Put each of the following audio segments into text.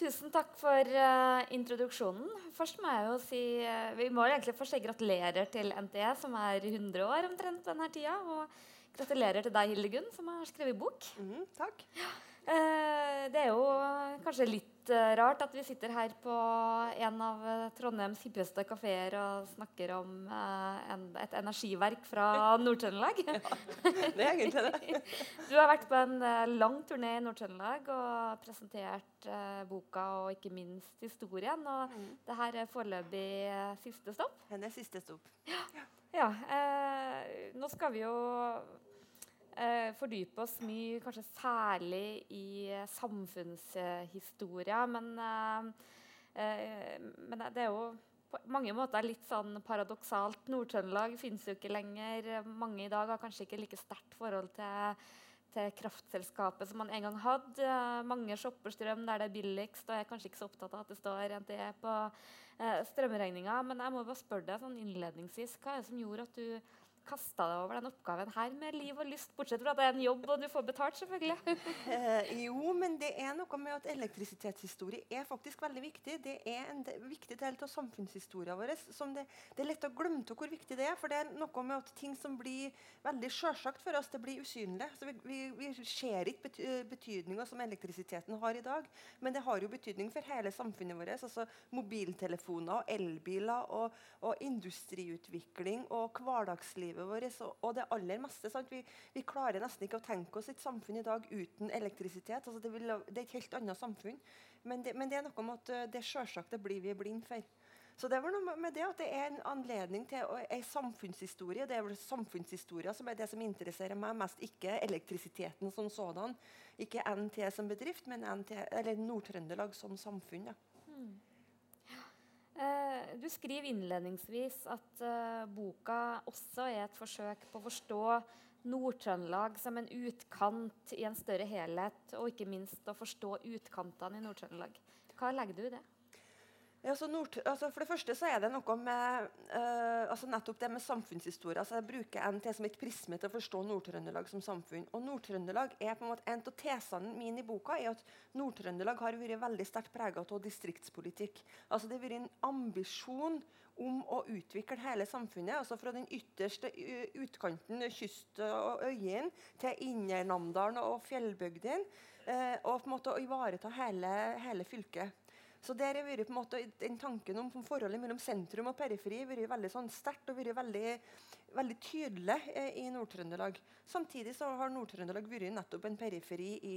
Tusen takk for uh, introduksjonen. Først må jeg jo si uh, Vi må egentlig først si gratulerer til NTE, som er 100 år omtrent på denne tida. Og gratulerer til deg, Hildegunn, som har skrevet bok. Mm, takk. Uh, det er jo kanskje litt uh, rart at vi sitter her på en av uh, Trondheims hippeste kafeer og snakker om uh, en, et energiverk fra Nord-Trøndelag. ja, det er egentlig det. du har vært på en lang turné i Nord-Trøndelag og presentert boka og ikke minst historien. Og mm. det her er foreløpig siste stopp. Det er siste stopp. Ja. ja nå skal vi jo eh, fordype oss mye, kanskje særlig i eh, samfunnshistoria. Men, eh, eh, men, det er jo på mange måter litt sånn paradoksalt. Nord-Trøndelag finnes jo ikke lenger. Mange i dag har kanskje ikke like sterkt forhold til, til kraftselskapet som man en gang hadde. Mange shopper strøm der det er billigst, og jeg er kanskje ikke så opptatt av at det står NTE på eh, strømregninga. Men jeg må bare spørre deg sånn innledningsvis, hva er det som gjorde at du kasta deg over den oppgaven her med liv og lyst, bortsett fra at det er en jobb og du får betalt, selvfølgelig? eh, jo, men det er noe med at elektrisitetshistorie er faktisk veldig viktig. Det er en viktig del av samfunnshistorien vår. Det, det, er lett å glemme hvor viktig det er. For det er noe med at ting som blir veldig sjølsagt for oss, det blir usynlig. Så vi, vi, vi ser ikke bety betydninga som elektrisiteten har i dag, men det har jo betydning for hele samfunnet vårt. altså Mobiltelefoner, og elbiler og, og industriutvikling og hverdagsliv livet vårt og, det aller meste. Vi, vi, klarer nesten ikke å tenke oss et samfunn i dag uten elektrisitet. Altså det, vil, det, er et helt annet samfunn. Men det, men det er noe med at eh, det sjølsagte blir vi blind for. Så det var noe med det at det er en anledning til en samfunnshistorie. Det er vel samfunnshistoria som er det som interesserer meg mest, ikke elektrisiteten som sådan. Ikke NT som bedrift, men Nord-Trøndelag som samfunn. Ja. Mm. Eh, du skriver innledningsvis at uh, boka også er et forsøk på å forstå Nord-Trøndelag som en utkant i en større helhet, og ikke minst å forstå utkantene i Nord-Trøndelag. Hva legger du i det? Ja, Nord, altså for det første så er det noe med uh, altså nettopp det med samfunnshistorie. Altså jeg bruker NT som et prisme til å forstå Nord-Trøndelag som samfunn. Og Nord-Trøndelag er på En måte, en av tesene mine i boka er at Nord-Trøndelag har vært veldig sterkt prega av distriktspolitikk. Altså Det har vært en ambisjon om å utvikle hele samfunnet. altså Fra den ytterste utkanten, kyst og øyene, til Indre-Namdalen og fjellbygdene. Uh, og på en måte å ivareta hele, hele fylket. Så der har vært på en måte den tanken om forholdet mellom sentrum og periferi vært veldig sånn sterkt og vært veldig, veldig tydelig eh, i Nord-Trøndelag. Samtidig så har Nord-Trøndelag vært nettopp en periferi i,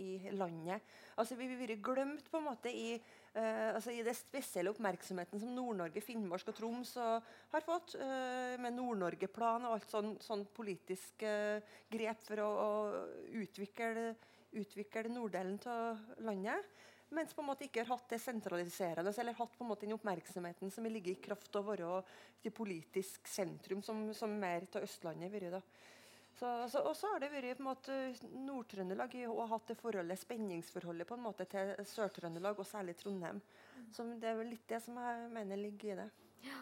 i, landet. Altså Vi har vært glemt på en måte i, eh, altså i det spesielle oppmerksomheten som Nord-Norge, Finnmark og Troms og, har fått, eh, med Nord-Norge-plan og alt sånn, sånn politisk eh, grep for å, å utvikle, utvikle norddelen av landet mens på en måte ikke har hatt det sentraliserende eller hatt på en måte den oppmerksomheten som ligger i kraft av å være et politisk sentrum, som, som mer av Østlandet har vært. Så, så, og så har det vært på en måte Nord-Trøndelag har hatt det forholdet, spenningsforholdet på en måte til Sør-Trøndelag, og særlig Trondheim. Så Det er vel litt det som jeg mener ligger i det. Ja.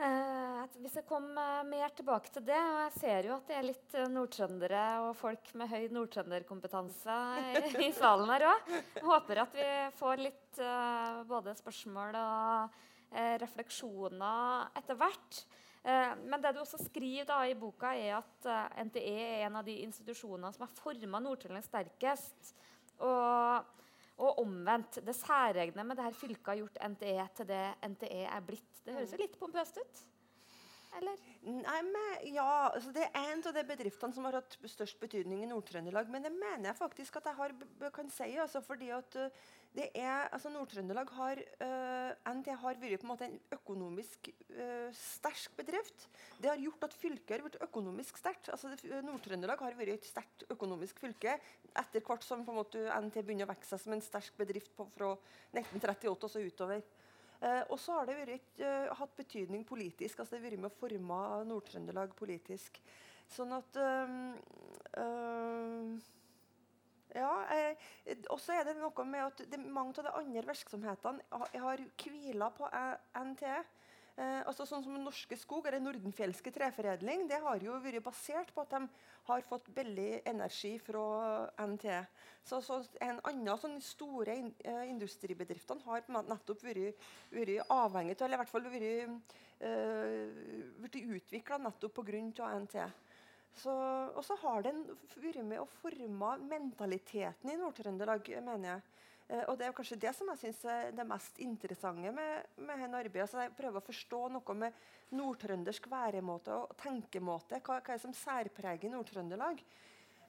Eh, hvis jeg kommer mer tilbake til det og Jeg ser jo at det er litt eh, nordtrøndere og folk med høy nordtrønderkompetanse i, i salen her òg. Håper at vi får litt eh, både spørsmål og eh, refleksjoner etter hvert. Eh, men det du også skriver da, i boka, er at eh, NTE er en av de institusjonene som har forma Nord-Trøndelag sterkest. Og og omvendt. Det særegne med dette fylket har gjort NTE til det NTE er blitt. Det høres jo litt pompøst ut? Eller? Nei, men, ja, altså Det er en av de bedriftene som har hatt størst betydning i Nord-Trøndelag. Men det mener jeg faktisk at jeg har, kan si. Altså, fordi at uh, det er, altså Nord-Trøndelag har uh, NT har vært på en måte en økonomisk uh, sterk bedrift. Det har gjort at fylket har blitt økonomisk sterkt. Altså, Nord-Trøndelag har vært et sterkt økonomisk fylke etter hvert som på en måte NT begynner å vokse seg som en sterk bedrift på, fra 1938 og så utover. Uh, og så har det vært, uh, hatt betydning politisk. altså Det har vært med å forme Nord-Trøndelag politisk. Sånn at uh, ja, eh, og så er det noe med at det, mange av de andre virksomhetene har hvila på NT. Eh, altså sånn som Norske Skog eller Nordenfjelske treforedling det har jo vært basert på at de har fått billig energi fra NT. Så, så En annen sånn store in, eh, industribedriftene har nettopp vært, vært avhengig av, eller i hvert fall vært, uh, utvikla nettopp pga. NT. Så, og så har den vært med å forme mentaliteten i Nord-Trøndelag, mener jeg. Eh, og Det er kanskje det som jeg synes er det mest interessante med, med dette arbeidet. Altså jeg prøver å forstå noe med nordtrøndersk væremåte og tenkemåte. Hva, hva er det som særpreger Nord-Trøndelag?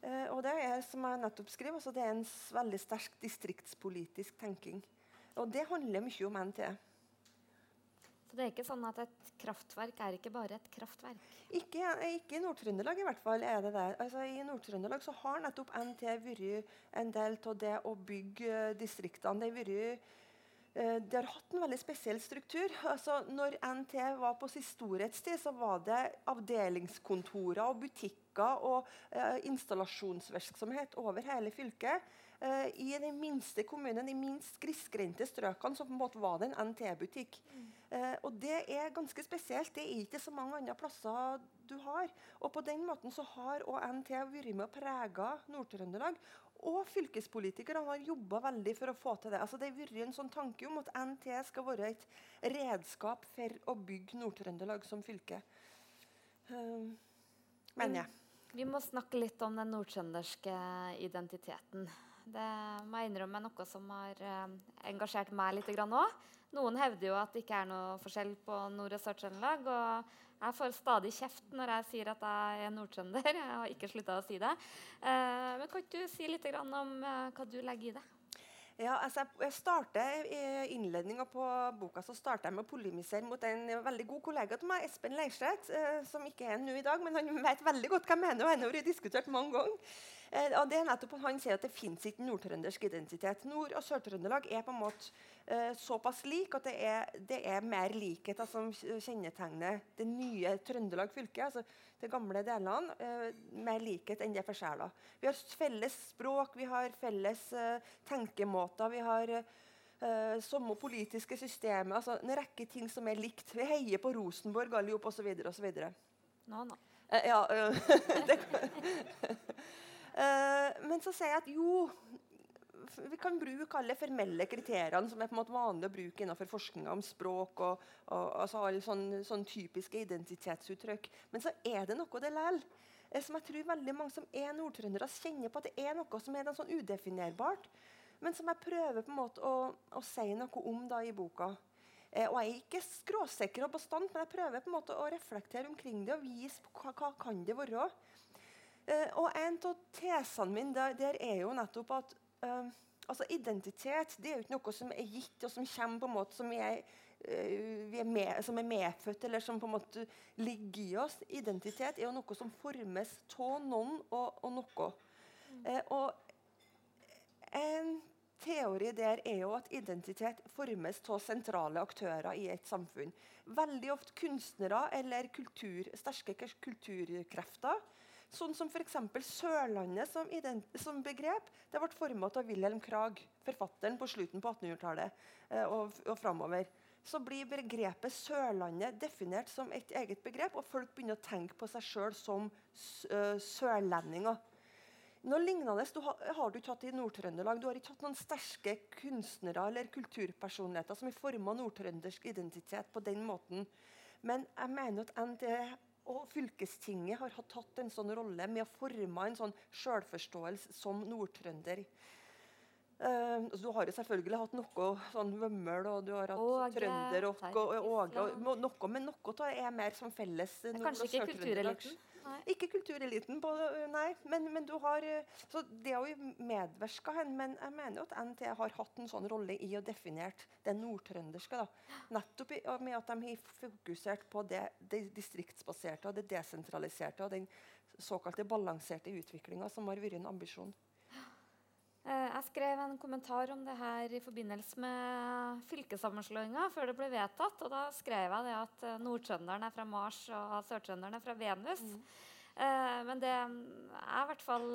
Eh, og Det er som jeg nettopp skriver, altså det er en veldig sterk distriktspolitisk tenking. Og det handler mye om NT. Så det er ikke sånn at et kraftverk er ikke bare et kraftverk? Ikke, ikke i Nord-Trøndelag i hvert fall er det det. Altså, I Nord-Trøndelag så har nettopp NT vært en del av det å bygge distriktene. Det har eh, de har hatt en veldig spesiell struktur. Altså, når NT var på sin storhetstid, så var det avdelingskontorer og butikker og eh, installasjonsvirksomhet over hele fylket. Eh, I den minste kommunen, de minst grisgrendte strøkene, så på en måte var det en NT-butikk. Mm. Uh, og Det er ganske spesielt. Det er ikke så mange andre plasser du har. Og På den måten så har NT vært med og prega Nord-Trøndelag. Og fylkespolitikerne har jobba veldig for å få til det. Altså Det har vært en sånn tanke om at NT skal være et redskap for å bygge Nord-Trøndelag som fylke. Uh, mener jeg. Vi må snakke litt om den nordtrønderske identiteten. Det må jeg innrømme er noe som har uh, engasjert meg litt òg. Noen hevder jo at det ikke er noe forskjell på Nord- og Sør-Trøndelag. Og jeg får stadig kjeft når jeg sier at jeg er nordtrønder. Jeg har ikke slutta å si det. Uh, men kan du si litt om uh, hva du legger i det? Ja, altså jeg starter I innledninga på boka så starter jeg med å polemisere mot en veldig god kollega til meg, Espen Leirstedt, uh, som ikke er nå i dag, men han vet veldig godt hva jeg mener. og han har diskutert mange ganger. Eh, og det er nettopp Han sier at det fins ikke nordtrøndersk identitet. Nord- og Sør-Trøndelag er på en måte eh, såpass lik at det er, det er mer likheter som kjennetegner det nye Trøndelag fylke. altså de gamle delene. Eh, mer likhet enn det forskjeller. Vi har felles språk, vi har felles eh, tenkemåter. vi har Uh, samme politiske systemet. altså En rekke ting som er likt. Vi heier på Rosenborg alle osv. osv. No, no. Uh, ja, Uh, men så sier jeg at jo vi kan bruke alle formelle kriteriene som er på en måte vanlig å bruke innenfor forskninga om språk. og, og altså alle sånne, sånne, typiske identitetsuttrykk. Men så er det noe det likevel. Eh, som jeg tror veldig mange som er nordtrøndere, kjenner på at det er noe som er sånn udefinerbart. Men som jeg prøver på en måte å, å si noe om da i boka. Eh, og Jeg er ikke skråsikker og bastant, men jeg prøver på en måte å reflektere omkring det og vise hva, hva kan det være. Eh, og En av tesene mine der, der, er jo nettopp at uh, altså identitet det er jo ikke noe som er gitt, og som kommer på en måte som er, uh, er, med, som er medfødt, eller som på en måte ligger i oss. Identitet er jo noe som formes av noen og, og noe. Uh, og en teori der er jo at identitet formes av sentrale aktører i et samfunn. Veldig ofte kunstnere eller kultur, sterke kulturkrefter Sånn som f.eks. Sørlandet som, som, begrep. Det ble formet av Wilhelm Krag, forfatteren på slutten på 1800-tallet eh, og, og framover. Så blir begrepet Sørlandet definert som et eget begrep, og folk begynner å tenke på seg sjøl som uh, sørlendinger. Noe lignende du har, har, du ikke hatt i Nord-Trøndelag. Du har ikke hatt noen sterke kunstnere eller kulturpersonligheter som har forma nordtrøndersk identitet på den måten. Men jeg mener at NT og fylkestinget har tatt en sånn rolle med å forme en sånn selvforståelse som nordtrønder. Uh, du har jo selvfølgelig hatt noe sånn vømmøl, og du har hatt Åge, trønderrock og, Åge. og, noe, men noe av det er mer som felles. Kanskje ikke kultureliten? Nei. Ikke kultureliten, på, nei. Men, men, du har Så det har jo medvirka hen. Men jeg mener jo at NT har hatt en sånn rolle i å definere det nordtrønderske. da. Nettopp i, med at de har fokusert på det, det distriktsbaserte og det desentraliserte og den såkalte balanserte utviklinga som har vært en ambisjon. Eh, jeg skrev en kommentar om det her i forbindelse med fylkessammenslåinga før det ble vedtatt. og Da skrev jeg det at eh, Nord-Trønderen er fra Mars og Sør-Trønderen er fra Venus. Mm. Eh, men det er i hvert fall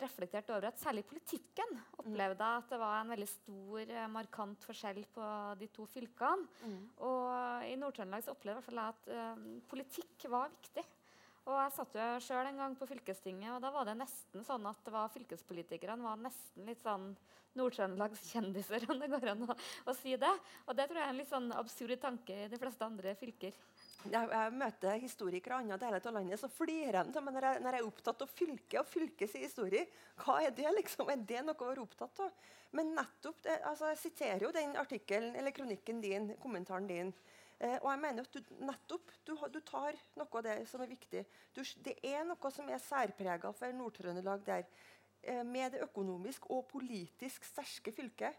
reflektert over at særlig politikken opplevde jeg at det var en veldig stor, markant forskjell på de to fylkene. Mm. Og i Nord-Trøndelag opplevde jeg at eh, politikk var viktig. Og jeg satt jo sjøl en gang på fylkestinget, og da var det nesten sånn at det var fylkespolitikerne var nesten litt sånn Nord-Trøndelags kjendiser, om det går an å, å, si det. Og det tror jeg er en litt sånn absurd tanke i de fleste andre fylker. Jeg, jeg møter historikere i andre deler av landet, så flirer de av meg når jeg, når jeg er opptatt av fylket og fylkets historie. Hva er det, liksom? Er det noe å være opptatt av? Men nettopp det, altså, Jeg siterer jo den artikkelen eller kronikken din, kommentaren din. Eh, og jeg mener at du, nettopp du, du, tar noe av det som er viktig. Du, det er noe som er særprega for Nord-Trøndelag der. Eh, med det økonomisk og politisk sterke fylket.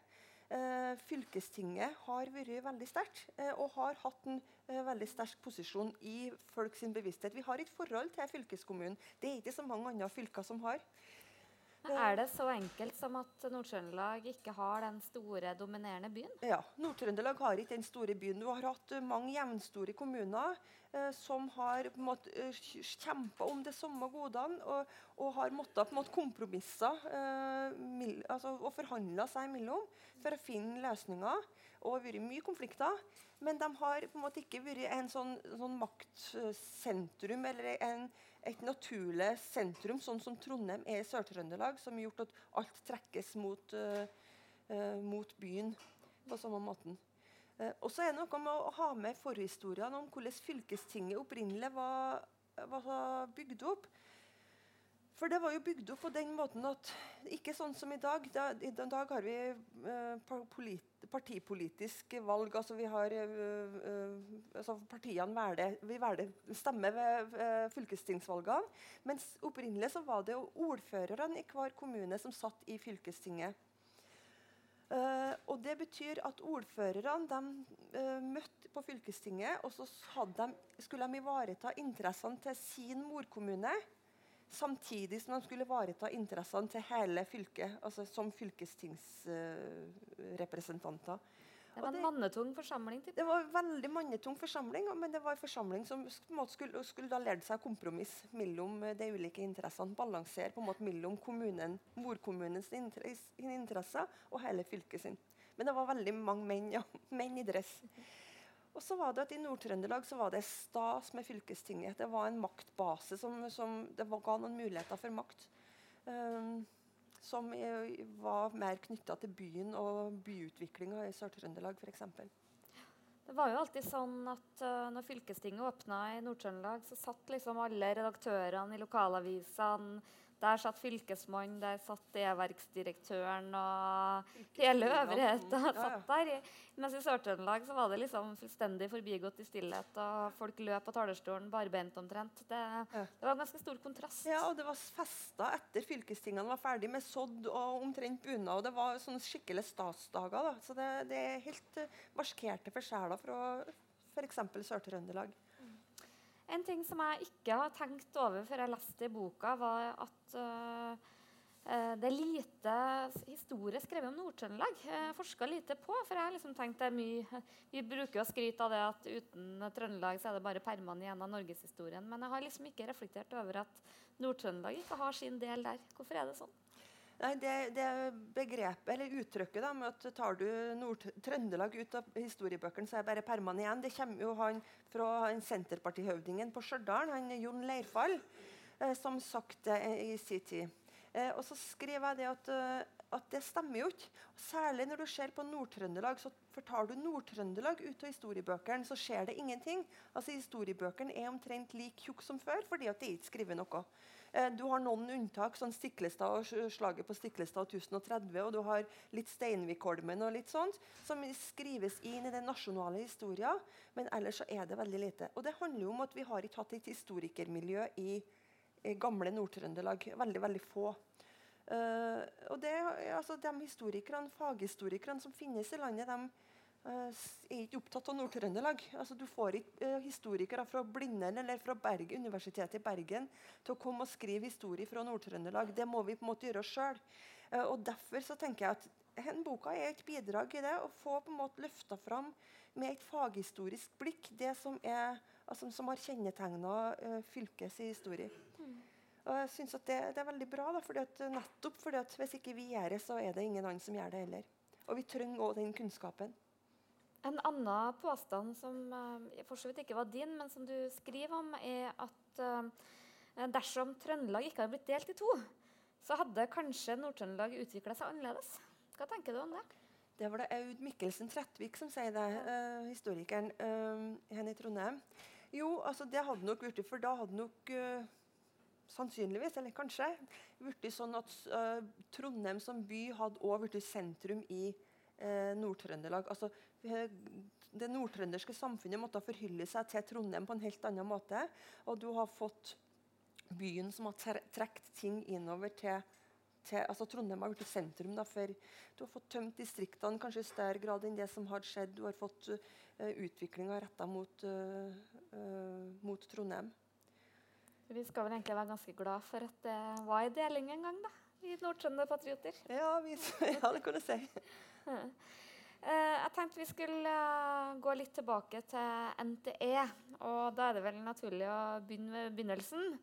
Eh, fylkestinget har vært veldig sterkt eh, og har hatt en eh, veldig sterk posisjon i folks bevissthet. Vi har et forhold til fylkeskommunen. Det er ikke så mange andre fylker som har. Er det så enkelt som at Nord-Trøndelag ikke har den store, dominerende byen? Ja, Nord-Trøndelag har ikke den store byen. Du har hatt mange jevnstore kommuner eh, som har eh, kjempa om de samme godene og, og har måttet på en måte kompromisse eh, altså, og forhandle seg imellom for å finne løsninger. Og det har vært mye konflikter. Men de har på en måte ikke vært en sånn, sånn maktsentrum eller en, et naturlig sentrum, sånn som Trondheim er i Sør-Trøndelag, som har gjort at alt trekkes mot, uh, mot byen på samme måten. Uh, og så er det noe med å ha med forhistorien om hvordan fylkestinget opprinnelig var, var bygd opp. For det var jo bygd opp på den måten at Ikke sånn som i dag. Da, I dag har vi uh, partipolitisk valg. altså vi har uh, uh, altså Partiene velger, vi velger stemmer ved fylkestingsvalgene. Mens opprinnelig så var det jo ordførerne i hver kommune som satt i fylkestinget. og Det betyr at ordførerne de, møtte på fylkestinget, og så de, skulle de ivareta interessene til sin morkommune samtidig som de skulle ivareta interessene til hele fylket, altså som fylkestingsrepresentanter. Det var en mannetung forsamling? Typ. Det var en veldig mannetung forsamling, men det var en forsamling som skulle, skulle da lært seg kompromiss mellom de ulike interessene. Balansere på en måte mellom kommunen, morkommunens interesser og hele fylket sin. Men det var veldig mange menn, ja, menn i dress. Og så var det at I Nord-Trøndelag var det stas med fylkestinget. Det var en maktbase som, som det ga noen muligheter for makt. Um, som var mer knytta til byen og byutviklinga i Sør-Trøndelag f.eks. Det var jo alltid sånn at uh, når fylkestinget åpna i Nord-Trøndelag, så satt liksom alle redaktørene i lokalavisene der satt fylkesmannen, der satt e-verksdirektøren og hele øvrigheta satt der. Mens i Sør-Trøndelag var det liksom fullstendig forbigått i stillhet, og folk løp på talerstolen barbeint omtrent. Det, det, var en ganske stor kontrast. Ja, og det var festa etter fylkestingene var ferdig med sådd og omtrent bunad. Det var sånne skikkelig statsdager. Da. Så det, det er helt uh, markerte for sjela fra f.eks. Sør-Trøndelag. En ting som jeg ikke har tenkt over før jeg leste i boka, var at uh, det er lite historie skrevet om Nord-Trøndelag. Jeg Forska lite på. For jeg har liksom tenkt det er mye Vi bruker å skryte av det at uten Trøndelag så er det bare permene igjen av norgeshistorien. Men jeg har liksom ikke reflektert over at Nord-Trøndelag ikke har sin del der. Hvorfor er det sånn? Nei, det, det begrepet, eller uttrykket da, med at tar du Nord-Trøndelag ut av historiebøkene, så er det bare permene igjen. Det kommer jo han fra han Senterpartihøvdingen på Stjørdal, han Jon Leirfall, eh, som sagt det i sin tid. Eh, og så skriver jeg det at, uh, at, det stemmer jo ikke. Særlig når du ser på Nord-Trøndelag. så Fortar du Nord-Trøndelag ut av historiebøkene, så skjer det ingenting. Altså Historiebøkene er omtrent like tjukke som før, fordi at det ikke er skrevet noe. Eh, du har noen unntak, sånn Stiklestad og slaget på Stiklestad 1030, og du har litt Steinvikholmen og litt sånt, som skrives inn i den nasjonale historien. Men ellers så er det veldig lite. Og det handler jo om at vi har ikke hatt et historikermiljø i, i gamle Nord-Trøndelag. Veldig, veldig få. Uh, og det, altså, De historikerne, faghistorikerne som finnes i landet, de Eh, er ikke opptatt av Nord-Trøndelag. Altså, du får ikke uh, historikere fra Blindern eller fra Bergen, Universitetet i Bergen til å komme og skrive historie fra Nord-Trøndelag. Det må vi på en måte gjøre sjøl. Eh, og derfor så tenker jeg at denne boka er et bidrag i det. Å få på en måte løfta fram med et faghistorisk blikk det som, er, altså, som har kjennetegna uh, fylkets historie. Mm. Og jeg synes at det, det, er veldig bra, da, fordi at, nettopp fordi at hvis ikke vi gjør det, så er det ingen andre som gjør det heller. Og vi trenger òg den kunnskapen. En annen påstand som uh, for så vidt ikke var din, men som du skriver om, er at uh, dersom Trøndelag ikke hadde blitt delt i to, så hadde kanskje Nord-Trøndelag utvikla seg annerledes. Hva tenker du om det? Det var det Aud Mikkelsen Trettvik som sier det, uh, historikeren uh, her i Trondheim. Jo, altså det hadde nok blitt, for da hadde nok uh, sannsynligvis, eller kanskje, blitt sånn at uh, Trondheim som by hadde òg blitt sentrum i Nord-Trøndelag. Altså, det nordtrønderske samfunnet måtte forhylle seg til Trondheim på en helt annen måte. Og du har fått byen som har trukket ting innover til, til altså Trondheim har blitt sentrum da, for Du har fått tømt distriktene kanskje i større grad enn det som har skjedd. Du har fått uh, utviklinga retta mot, mot Trondheim. Vi skal vel egentlig være ganske glad for at det var en deling en gang, da. I Nord-Trønder-patrioter. Ja, ja, det kan du si. Eh, jeg tenkte vi skulle eh, gå litt tilbake til NTE. Og da er det vel naturlig å begynne med begynnelsen.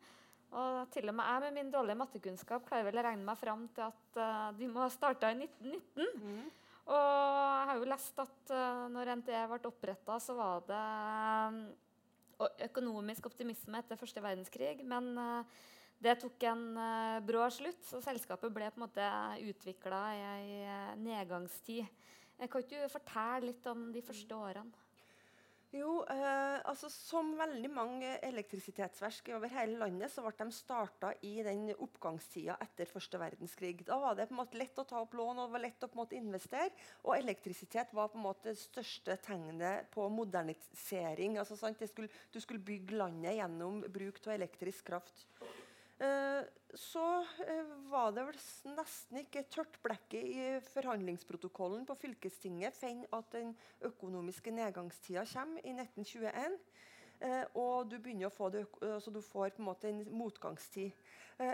Og til og med jeg med min dårlige mattekunnskap klarer vel å regne meg fram til at de må ha starta i 1919. Mm. Og jeg har jo lest at når NTE ble oppretta, så var det økonomisk optimisme etter første verdenskrig. Men det tok en brå slutt, så selskapet ble på en måte utvikla i ei nedgangstid. Kan ikke du fortelle litt om de første årene? Jo, eh, altså Som veldig mange elektrisitetsverk over hele landet, så ble de starta i den oppgangstida etter første verdenskrig. Da var det på en måte lett å ta opp lån og det var lett å på en måte investere. Og elektrisitet var på en måte det største tegnet på modernisering. Altså, skulle, du skulle bygge landet gjennom bruk av elektrisk kraft. Eh, så eh, var det vel nesten ikke tørt blekket i forhandlingsprotokollen på fylkestinget før at den økonomiske nedgangstida kommer i 1921. Eh, og du begynner å få det, altså du får på en måte en motgangstid.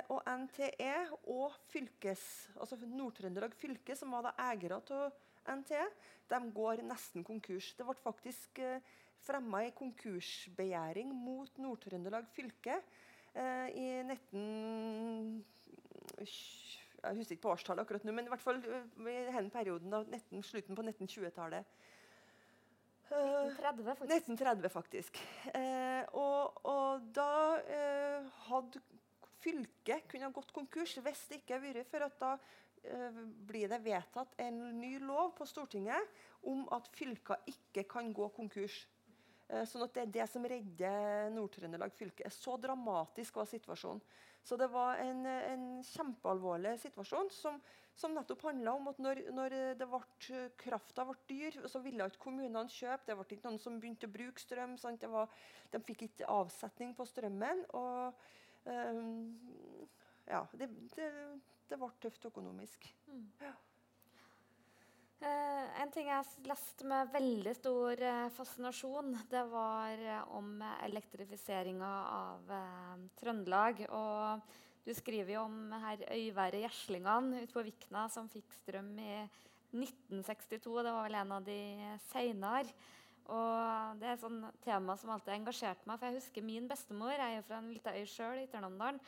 og NTE og fylkes, altså Nord-Trøndelag fylke, som var da eiere av NTE, de går nesten konkurs. Det ble faktisk eh, fremma en konkursbegjæring mot Nord-Trøndelag fylke i 19... Jeg husker ikke på årstallet akkurat nå, men i hvert fall eh, i denne perioden av 19, slutten på 1920-tallet. 1930, faktisk. 1930, faktisk. Eh, og, og, da eh, hadde fylket kunne gått konkurs hvis det ikke hadde vært for at da eh, blir det vedtatt en ny lov på Stortinget om at fylker ikke kan gå konkurs. Eh, sånn at Det er det som redder Nord-Trøndelag fylke. Så dramatisk var situasjonen. Så det var en, en kjempealvorlig situasjon som, som nettopp handla om at når, når ble, krafta ble dyr, så ville ikke kommunene kjøpe. Det ble ikke noen som begynte å bruke strøm. Var, de fikk ikke avsetning på strømmen. og um, ja, det, det, det, ble tøft økonomisk. Mm. Ja. Uh, en ting jeg leste med veldig stor uh, fascinasjon, det var uh, om elektrifiseringa av Trøndelag. Og du skriver jo om herr Øyværet Gjeslingan ute på Vikna som fikk strøm i 1962. Det var vel en av de seinere. Og det er et sånn tema som alltid har engasjert meg. For jeg husker min bestemor. Jeg er jo fra en lita øy sjøl, i Tørnamdalen.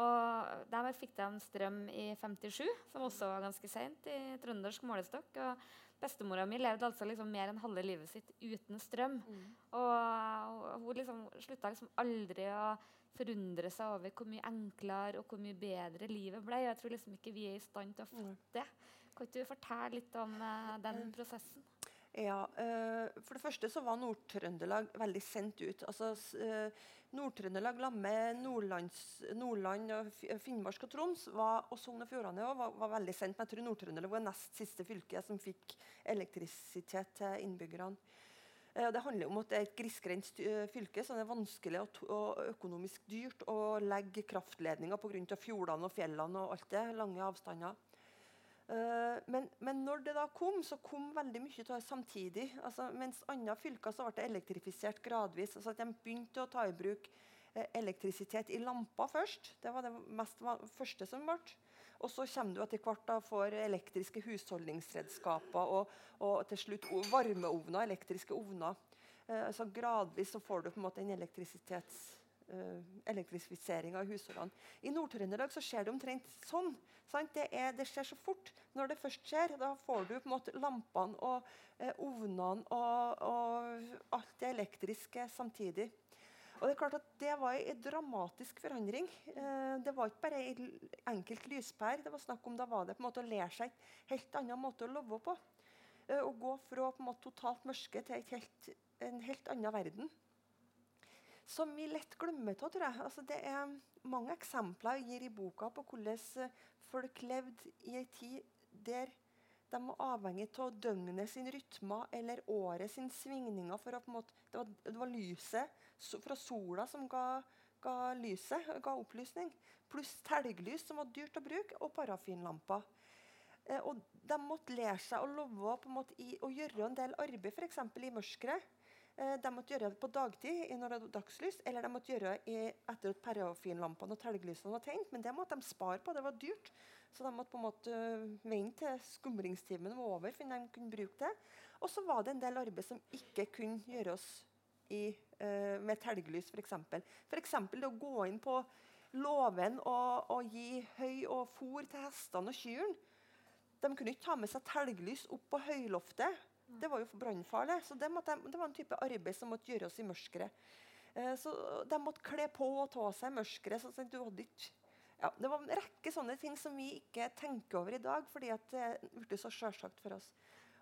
Og der fikk de strøm i 57, som også var ganske seint i trøndersk målestokk. Og bestemora mi levde altså liksom mer enn halve livet sitt uten strøm. Mm. Og, og, hun liksom slutta liksom aldri å forundre seg over hvor mye enklere og hvor mye bedre livet ble. Jeg tror liksom ikke vi er i stand til å fatte det. Kan ikke du fortelle litt om uh, den prosessen? Ja, uh, For det første så var Nord-Trøndelag veldig sendt ut. Altså, uh, Nord-Trøndelag med Nordland, og Finnmark og Troms var, og Sogn og Fjordane var, var, veldig sendt. Men jeg tror Nord-Trøndelag var nest siste fylke som fikk elektrisitet til innbyggerne. Eh, det handler om at det er et grisgrendt eh, fylke, så det er vanskelig og økonomisk dyrt å legge kraftledninger pga. fjordene og fjellene og alt det. Lange avstander. Uh, men, men, når det da kom, så kom veldig mye det samtidig. Altså, mens andre fylker så ble det elektrifisert gradvis. Altså, at De begynte å ta i bruk eh, elektrisitet i lamper først. Det var det mest første som ble. Og så kommer du etter hvert da for elektriske husholdningsredskaper og, og til slutt varmeovner, elektriske ovner. Eh, så gradvis så får du på en måte en elektrisitets elektrifisering av husholdene. I Nord-Trøndelag skjer det omtrent sånn. Det, er, det, skjer så fort. Når det først skjer, da får du på en måte lampene og uh, ovnene og, og alt det elektriske samtidig. Og Det er klart at det var en dramatisk forandring. Eh, det var ikke bare en enkelt lyspære. Det var snakk om da var det på en måte å lære seg en helt annen måte å leve på. Eh, å gå fra på en måte totalt mørke til helt, en helt annen verden. Som vi lett glemmer av, tror jeg. Altså, det er mange eksempler jeg gir i boka på hvordan folk levde i en tid der de var avhengig av døgnet sin rytmer eller året sin svingninger. for å på en måte, det var, det var lyset fra sola som ga, ga lyset, ga opplysning. Pluss telglys, som var dyrt å bruke, og parafinlamper. Eh, og de måtte lære seg å love på en måte, i, å gjøre en del arbeid, f.eks. i mørket. Eh, de måtte gjøre det på dagtid når det var dagslys, eller de måtte gjøre det etter at parafinlampene og telglysene var tent. Men det måtte de spare på, det var dyrt. Så de måtte på en måte vente til skumringstimen var over før de kunne bruke det. Og så var det en del arbeid som ikke kunne gjøres i, uh, med telglys, f.eks. F.eks. det å gå inn på låven og, og, gi høy og fôr til hestene og kyrne. De kunne ikke ta med seg telglys opp på høyloftet. Det var jo brannfarlig. Så det, måtte, det, var en type arbeid som måtte gjøres i mørket. Uh, så de måtte kle på og ta seg mørket. Så ja, det var en rekke sånne ting som vi ikke tenker over i dag, fordi det ble så sjølsagt for oss.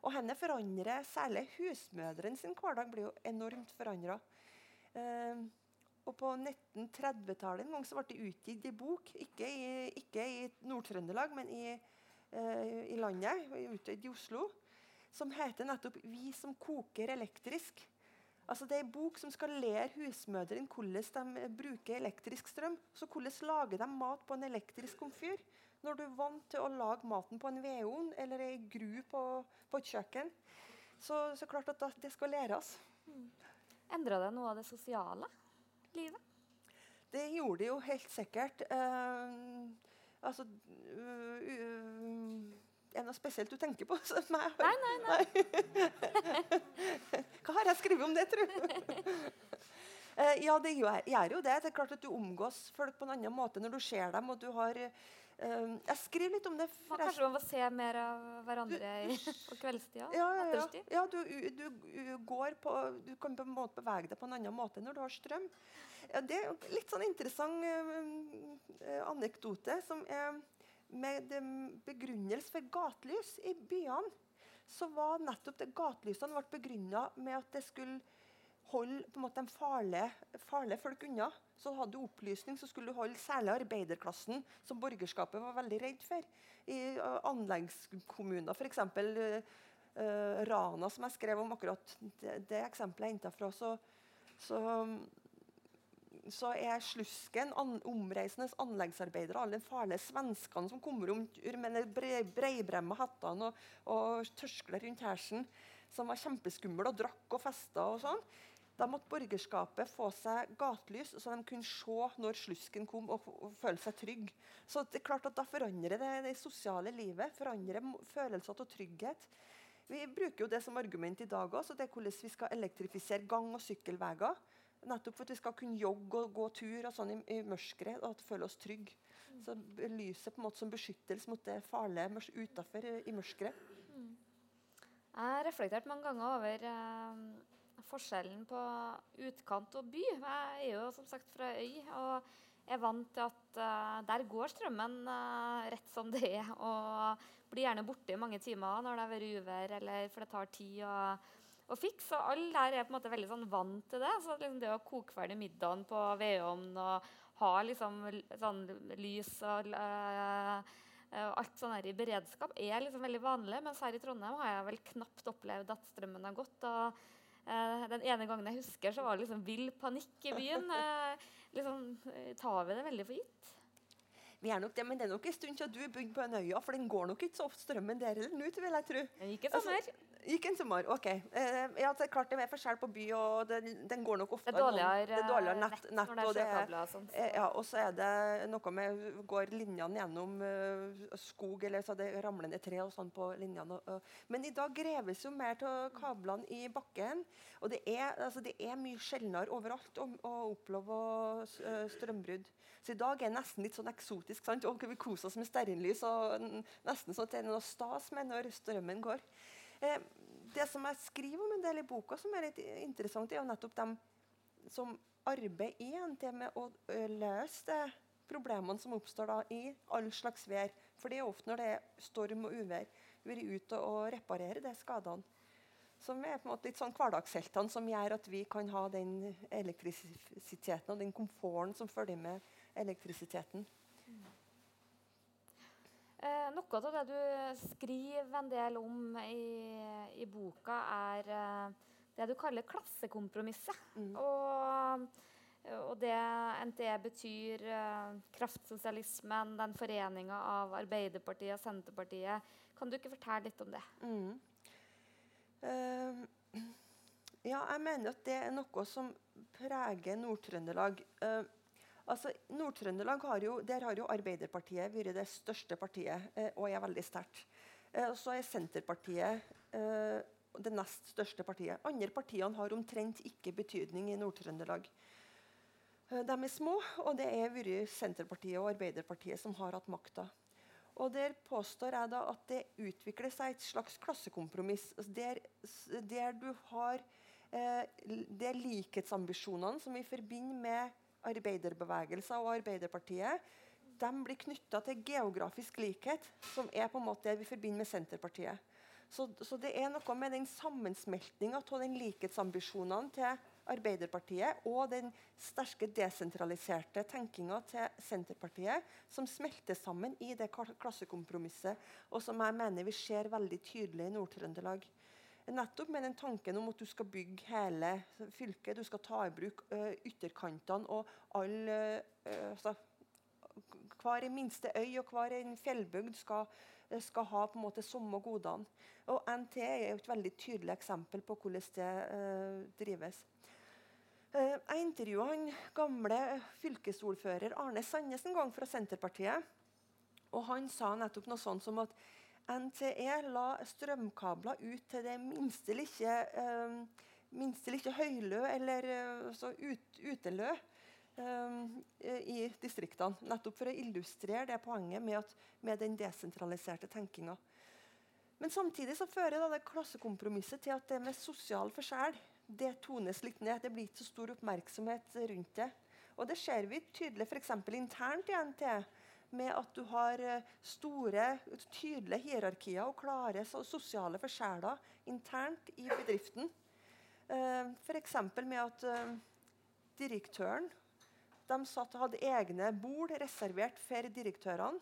Og henne forandrer Særlig husmødrene sin hverdag blir jo enormt forandra. Eh, og på 1930-tallet en gang så ble det utgitt i bok, ikke i, ikke i Nord-Trøndelag, men i, eh, i landet, utgitt i Oslo, som heter nettopp 'Vi som koker elektrisk'. Altså Det er en bok som skal lære husmødrene hvordan de bruker elektrisk strøm. Så hvordan lager de mat på en elektrisk komfyr? Når du er vant til å lage maten på en vedovn eller ei gru på, på, et kjøkken. Så, så klart at det skal læres. Mm. Endra det noe av det sosiale livet? Det gjorde det jo helt sikkert. Uh, altså uh, uh, er det noe spesielt du tenker på? Nei, nei, nei. Hva har jeg skrevet om det, tro? uh, ja, det gjør, gjør, jo det. Det er klart at Du omgås folk på en annen måte når du ser dem. og du har... Uh, jeg skriver litt om det. Man kanskje man må se mer av hverandre i, på kveldstida? Ja, ja, ja. ja du, du, du, går på, du kan på en måte bevege deg på en annen måte når du har strøm. Ja, det er litt sånn interessant uh, anekdote som er med begrunnelse for gatelys i byene, så var nettopp det gatelysene ble begrunna med at det skulle holde på en måte, de farlige, farlige folk unna. Så hadde du opplysning, så skulle du holde særlig arbeiderklassen, som borgerskapet var veldig redd for. I uh, anleggskommuner, f.eks. Uh, Rana, som jeg skrev om akkurat det, det eksempelet jeg henta fra, så, så så er Slusken an, omreisende anleggsarbeidere, alle de farlige svenskene som kommer rundt med breibremma hattene og, og tørskler rundt hersen, som var kjempeskumle og drakk og festa og sånn. Da måtte borgerskapet få seg gatelys, så de kunne se når slusken kom og, og føle seg trygg. Så det er klart at Da forandrer det det sosiale livet, forandrer følelser av trygghet. Vi bruker jo det som argument i dag også, det er hvordan vi skal elektrifisere gang- og sykkelveier. Nettopp for at vi skal kunne jogge og gå tur og sånn i, i mørket og at føle oss trygge. Så lyset på en måte som beskyttelse mot det farlige utafor i mørket. Mm. Jeg har reflektert mange ganger over eh, forskjellen på utkant og by. Jeg er jo som sagt fra øy og er vant til at eh, der går strømmen eh, rett som det er. Og blir gjerne borte i mange timer når det har vært uvær eller for det tar tid. og og fiks. Og alle her er på en måte veldig sånn vant til det. Så liksom det å koke ferdig middagen på vedovn og ha liksom sånn lys og uh, alt sånn her i beredskap er liksom veldig vanlig. Mens her i Trondheim har jeg vel knapt opplevd at strømmen har gått. og uh, Den ene gangen jeg husker, så var det liksom vill panikk i byen. Uh, liksom, tar vi det veldig for gitt? Vi er nok det, men det er nok en stund siden du begynte på en øya, for den går nok ikke så ofte strømmen der eller nå, vil jeg tro. Den gikk i sommer. Altså, Gikk en sommer, ok. Eh, ja, det er klart det er forskjell på by, og den, den går nok ofte Det er dårligere, det er dårligere nett, nett når det er er, sjøkabler og sånn. eh, ja, og så er det noe med Går linjene gjennom eh, skog, eller så det ramler ned tre og sånn på linjene. Men i dag greves jo mer av kablene i bakken. Og det er, altså, det er mye sjeldnere overalt å, å oppleve strømbrudd. Så i dag er det nesten litt sånn eksotisk. sant? Og vi koser oss med stearinlys og nesten sånn at det er noe stas med når strømmen går. Eh, det som jeg skriver om en del i boka, som er litt interessant, er jo nettopp dem som arbeider i NT med å løse de problemene som oppstår da i all slags vær. For det er ofte når det er storm og uvær, vært ute og reparere de skadene. Som er på en måte litt sånn hverdagsheltene som gjør at vi kan ha den elektrisiteten og den komforten som følger med elektrisiteten. Eh, noe av det du skriver en del om i, i boka, er eh, det du kaller klassekompromisset. Mm. Og, og det NTE betyr eh, kraftsosialismen, den foreninga av Arbeiderpartiet og Senterpartiet. Kan du ikke fortelle litt om det? Mm. Uh, ja, jeg mener at det er noe som preger Nord-Trøndelag. Eh, altså, Nord-Trøndelag har jo, der har jo Arbeiderpartiet vært det største partiet, eh, og er veldig sterkt. Eh, og så er Senterpartiet eh, det nest største partiet. Andre partiene har omtrent ikke betydning i Nord-Trøndelag. De er små, og det er vært Senterpartiet og Arbeiderpartiet som har hatt makta. Og Der påstår jeg da at det utvikler seg et slags klassekompromiss. altså Der, der du har eh, Det likhetsambisjonene som vi forbinder med arbeiderbevegelser og Arbeiderpartiet. De blir knytta til geografisk likhet, som er på en måte det vi forbinder med Senterpartiet. Så, så det er noe med den sammensmeltninga av den likhetsambisjonene til Arbeiderpartiet og den sterke desentraliserte tenkinga til Senterpartiet som smelter sammen i det klassekompromisset, og som jeg mener vi ser veldig tydelig i Nord-Trøndelag. Nettopp med den tanken om at du skal bygge hele fylket, du skal ta i bruk ø, ytterkantene og alle ø, ø, altså, hver minste øy og hver en fjellbygd skal, skal ha på en måte samme godene. Og NT er jo et veldig tydelig eksempel på hvordan det eh, drives. Jeg intervjua han gamle fylkesordfører Arne Sandnes en gang fra Senterpartiet. Og han sa nettopp noe sånt som at NTE la strømkabler ut til det minste lille, eh, minste lille høylø eller eh, ut, utelø eh, i distriktene. Nettopp for å illustrere det poenget med, at, med den desentraliserte tenkinga. Men samtidig så fører det klassekompromisset til at det med sosial forskjell det tones litt ned. Det blir ikke så stor oppmerksomhet rundt det. Og det ser vi tydelig f.eks. internt i NT. Med at du har eh, store, tydelige hierarkier og klare sosiale forskjeller internt i bedriften. Eh, F.eks. med at eh, direktøren de satt, hadde egne bord reservert for direktørene.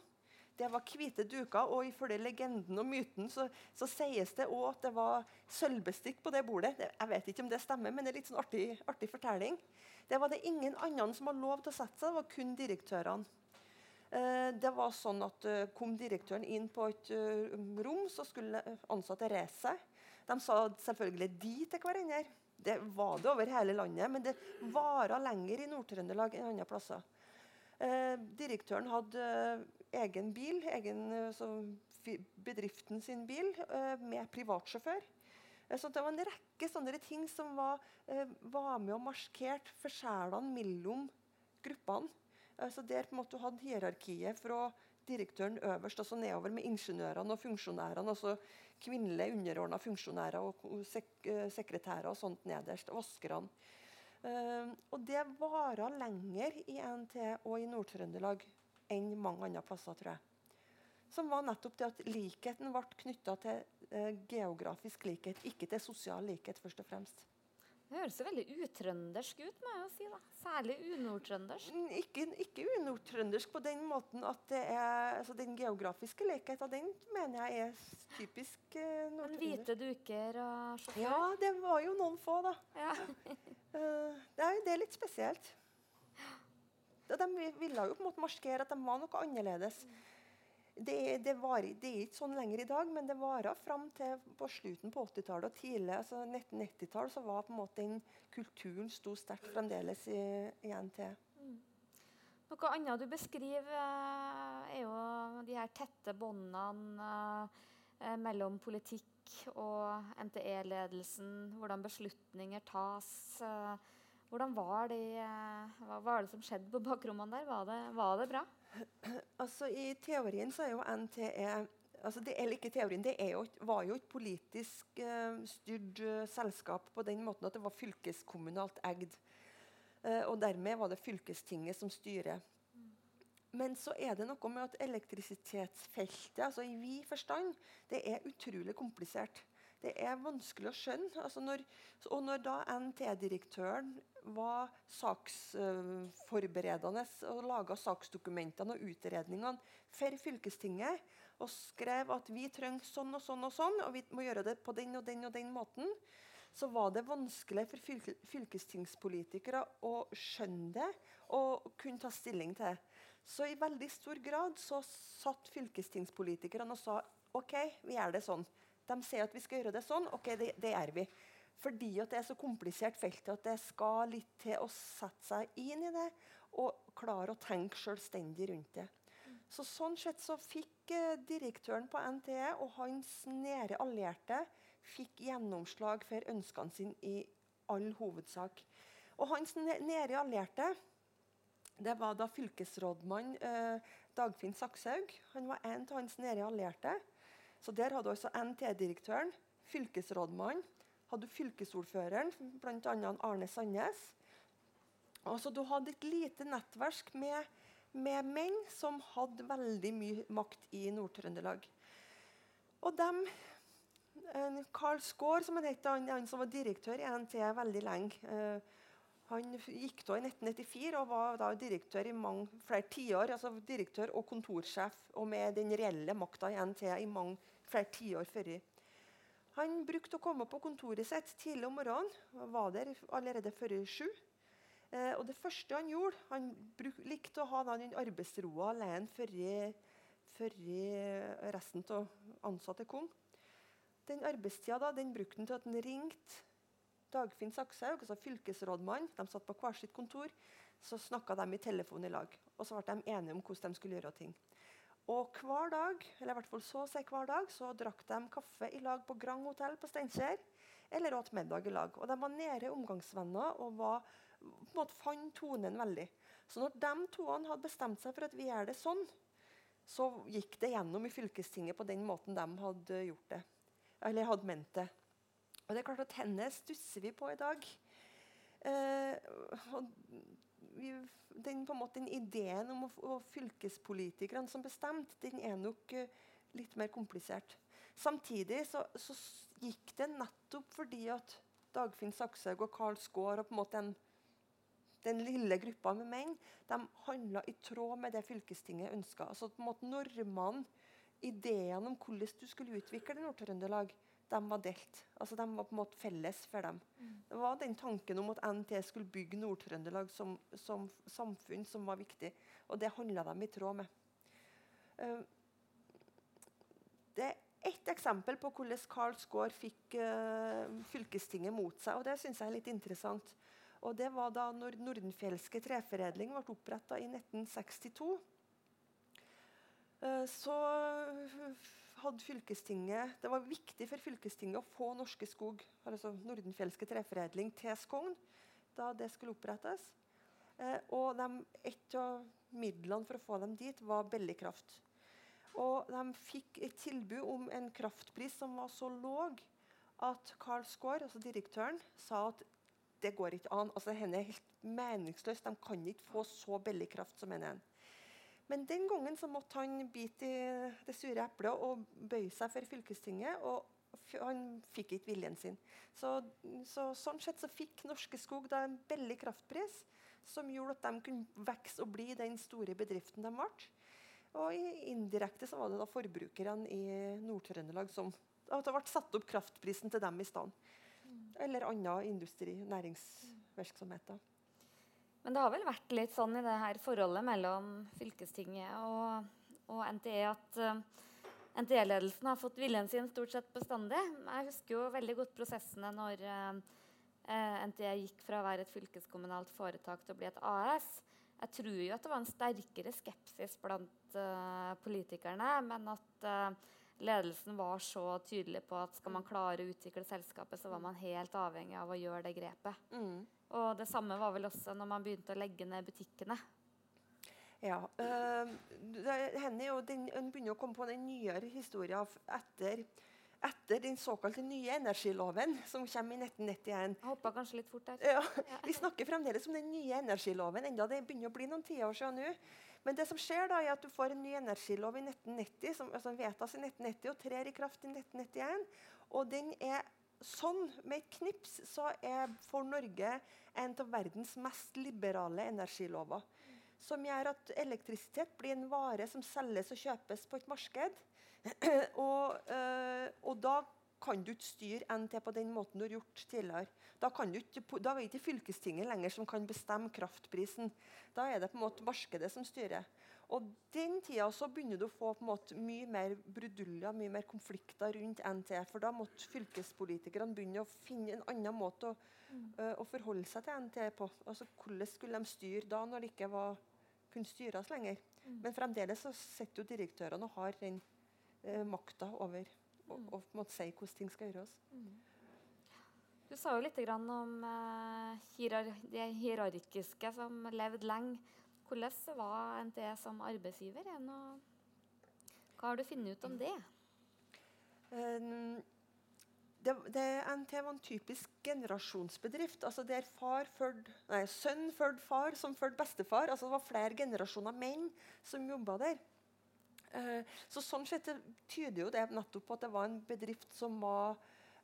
Det var hvite duker, og ifølge legenden og myten så, så sies det òg at det var sølvbestikk på det bordet. Jeg vet ikke om det stemmer, men det er litt sånn artig, artig fortelling. Det var det ingen andre som hadde lov til å sette seg, det var kun direktørene. Eh, det var sånn at eh, Kom direktøren inn på et eh, rom, så skulle ansatte reise seg. De sa selvfølgelig 'de' til hverandre. Det var det over hele landet, men det vara lenger i Nord-Trøndelag enn andre plasser. Direktøren hadde egen bil, egen, så bedriften sin bil, med privatsjåfør. Så det var en rekke sånne ting som var, var med og markerte forskjellene mellom gruppene. Altså der på en måte du hadde hierarkiet fra direktøren øverst altså nedover med ingeniørene og funksjonærene. altså Kvinnelige underordna funksjonærer og sek eh, sekretærer og sånt nederst. Vaskerne. Uh, og det varer lenger i NT og i Nord-Trøndelag enn mange andre plasser, tror jeg. Som var nettopp det at likheten ble knytta til uh, geografisk likhet, ikke til sosial likhet, først og fremst. Det høres veldig utrøndersk ut, må jeg jo si. da. Særlig unordtrøndersk. Mm, Ikke, ikke unordtrøndersk på den måten at det er altså Den geografiske likheten, den mener jeg er typisk eh, Men nordtrøndersk. hvite duker og sjåfør. Ja, det var jo noen få, da. Ja. Eh, det, er, det er litt spesielt. De ville jo på en måte markere at de var noe annerledes. Mm. Det, det, var, det, er ikke sånn lenger i dag, men det varer fram til på slutten på 80-tallet og tidlig altså 1990-tall så var på en måte den kulturen sto sterkt fremdeles i, i NT. Mm. Noe annet du beskriver, eh, er jo de her tette båndene eh, mellom politikk og NTE-ledelsen. Hvordan beslutninger tas. Eh, hvordan var det, hva var det som skjedde på bakrommene der? Var det, var det bra? Altså, I teorien så er jo NTE altså det, eller ikke teorien, det jo, var jo et politisk uh, styrt uh, selskap på den måten at det var fylkeskommunalt eid. Uh, og dermed var det fylkestinget som styrer. Men så er det noe med at elektrisitetsfeltet altså i vid forstand, det er utrolig komplisert. Det er vanskelig å skjønne. Altså når, og når da NT-direktøren var saksforberedende og laga saksdokumentene og utredningene for fylkestinget og skrev at vi trenger sånn og sånn og sånn, og vi må gjøre det på den og den og den måten, så var det vanskelig for fylkestingspolitikere å skjønne det og kunne ta stilling til det. Så i veldig stor grad så satt fylkestingspolitikerne og sa OK, vi gjør det sånn. De sier at vi skal gjøre det sånn. OK, det, det gjør vi. Fordi det er så komplisert felt at det skal litt til å sette seg inn i det og klare å tenke selvstendig rundt det. Så Sånn sett så fikk eh, direktøren på NTE og hans nære allierte fikk gjennomslag for ønskene sine i all hovedsak. Og hans nære allierte det var da fylkesrådmann eh, Dagfinn Sakshaug. Han var en av hans nære allierte. Så der hadde også NT-direktøren, fylkesrådmannen, hadde du fylkesordføreren, bl.a. Arne Sandnes. Altså, du hadde et lite nettverk med, med, menn som hadde veldig mye makt i Nord-Trøndelag. Og dem Karl Skaar, som han het, han, han, som var direktør i NT veldig lenge. Uh, han gikk da i 1994 og var da direktør i mange, flere tiår. Altså direktør og kontorsjef, og med den reelle makta i NT i mange, flere tiår før. Han brukte å komme på kontoret sitt tidlig om morgenen. og Var der allerede før sju. Eh, og det første han gjorde Han bruk, likte å ha den arbeidsroa alene før resten av ansatte kom. Den arbeidstida brukte han til at han ringte Dagfinn Sakshaug, altså fylkesrådmann. De satt på hvert sitt kontor. Så snakka de i telefon i lag. Og så ble de enige om hvordan de skulle gjøre ting. Og hver dag eller i hvert fall så å hver dag, så drakk de kaffe i lag på Grand Hotell på Steinkjer. Eller åt middag i lag. Og De var nære omgangsvenner og var, på en måte fant tonen veldig. Så når de to hadde bestemt seg for at vi gjør det sånn, så gikk det gjennom i fylkestinget på den måten de hadde gjort det. Eller hadde ment det. Og det er klart at Henne stusser vi på i dag. Eh, vi, den, en måte, den ideen om å få fylkespolitikerne som bestemte, den er nok uh, litt mer komplisert. Samtidig så, så, gikk det nettopp fordi at Dagfinn Sakshaug og Karl Skaar og på en måte den, den lille gruppa med menn de handla i tråd med det fylkestinget ønska. Altså, på en normene, ideene om hvordan du skulle utvikle Nord-Trøndelag, de var delt. Altså, de var på en måte felles for dem. Mm. Det var den tanken om at NT skulle bygge Nord-Trøndelag som, som, samfunn som var viktig. Og det handla de i tråd med. Uh, det er ett eksempel på hvordan Karl Skaar fikk uh, fylkestinget mot seg. og Det syns jeg er litt interessant. Og Det var da når Nordenfjelske treforedling ble oppretta i 1962. Uh, så hadde fylkestinget, Det var viktig for fylkestinget å få Norske Skog, altså Nordenfjelske treforedling, til Skogn da det skulle opprettes. Eh, og de, et av midlene for å få dem dit var billig kraft. Og de fikk et tilbud om en kraftpris som var så låg at Carl Skaar, altså direktøren, sa at det går ikke an. Altså, Henne er helt meningsløst. De kan ikke få så billig kraft som henne. Men den gangen så måtte han bite i det sure eplet og bøye seg for fylkestinget. og han fikk ikke viljen sin. Så, så, sånn sett så fikk Norske Skog da en billig kraftpris som gjorde at de kunne vokse og bli den store bedriften de ble. Og indirekte så var det da forbrukerne i Nord-Trøndelag som at det ble satt opp kraftprisen til dem i stedet. Mm. Eller annen industri, næringsvirksomheter. Men det har vel vært litt sånn i det her forholdet mellom fylkestinget og, og NTE at uh, eh, NTE-ledelsen har fått viljen sin stort sett bestandig. Jeg husker jo veldig godt prosessene når uh, uh, NTE gikk fra å være et fylkeskommunalt foretak til å bli et AS. Jeg tror jo at det var en sterkere skepsis blant uh, politikerne, men at ledelsen var så tydelig på at skal man klare å utvikle selskapet, så var man helt avhengig av å gjøre det grepet. Mm. Og det samme var vel også når man begynte å legge ned butikkene. Ja. Øh, hender jo den, En begynner å komme på den nyere historien etter, etter den såkalte nye energiloven, som kommer i 1991. Jeg hoppa kanskje litt fort der. Ja, vi snakker fremdeles om den nye energiloven, enda det begynner å bli noen tiår siden nå. Men det som skjer da, er at du får en ny energilov i 1990, som altså vedtas i 1990 og trer i kraft i 1991. Og den er sånn, med et knips, så er for Norge en av verdens mest liberale energilover. Som gjør at elektrisitet blir en vare som selges og kjøpes på et marked. og, øh, og da kan du ikke styre NT på den måten du har gjort tidligere. Da, ikke, da, er det ikke fylkestinget lenger som kan bestemme kraftprisen. Da er det på en måte markedet som styrer. Og den tida så begynner du å få på en måte mye mer bruduljer, mye mer konflikter rundt NT. For da måtte fylkespolitikerne begynne å finne en annen måte å, mm. uh, å forholde seg til NT på. Altså Hvordan skulle de styre da, når det ikke var, kunne styres lenger? Mm. Men fremdeles så sitter jo direktørene og har den uh, makta over å mm. på en måte si hvordan ting skal gjøres. Mm. Du sa jo litt om uh, hierar det hierarkiske som levde lenge. Hvordan var NTE som arbeidsgiver? hva har du funnet ut om det? Um, det, det, NT var en typisk generasjonsbedrift. altså der far førd, nei, Sønn fulgte far som fulgte bestefar. altså Det var flere generasjoner menn som jobba der. Eh, så Sånn sett tyder jo det nettopp på at det var en bedrift som var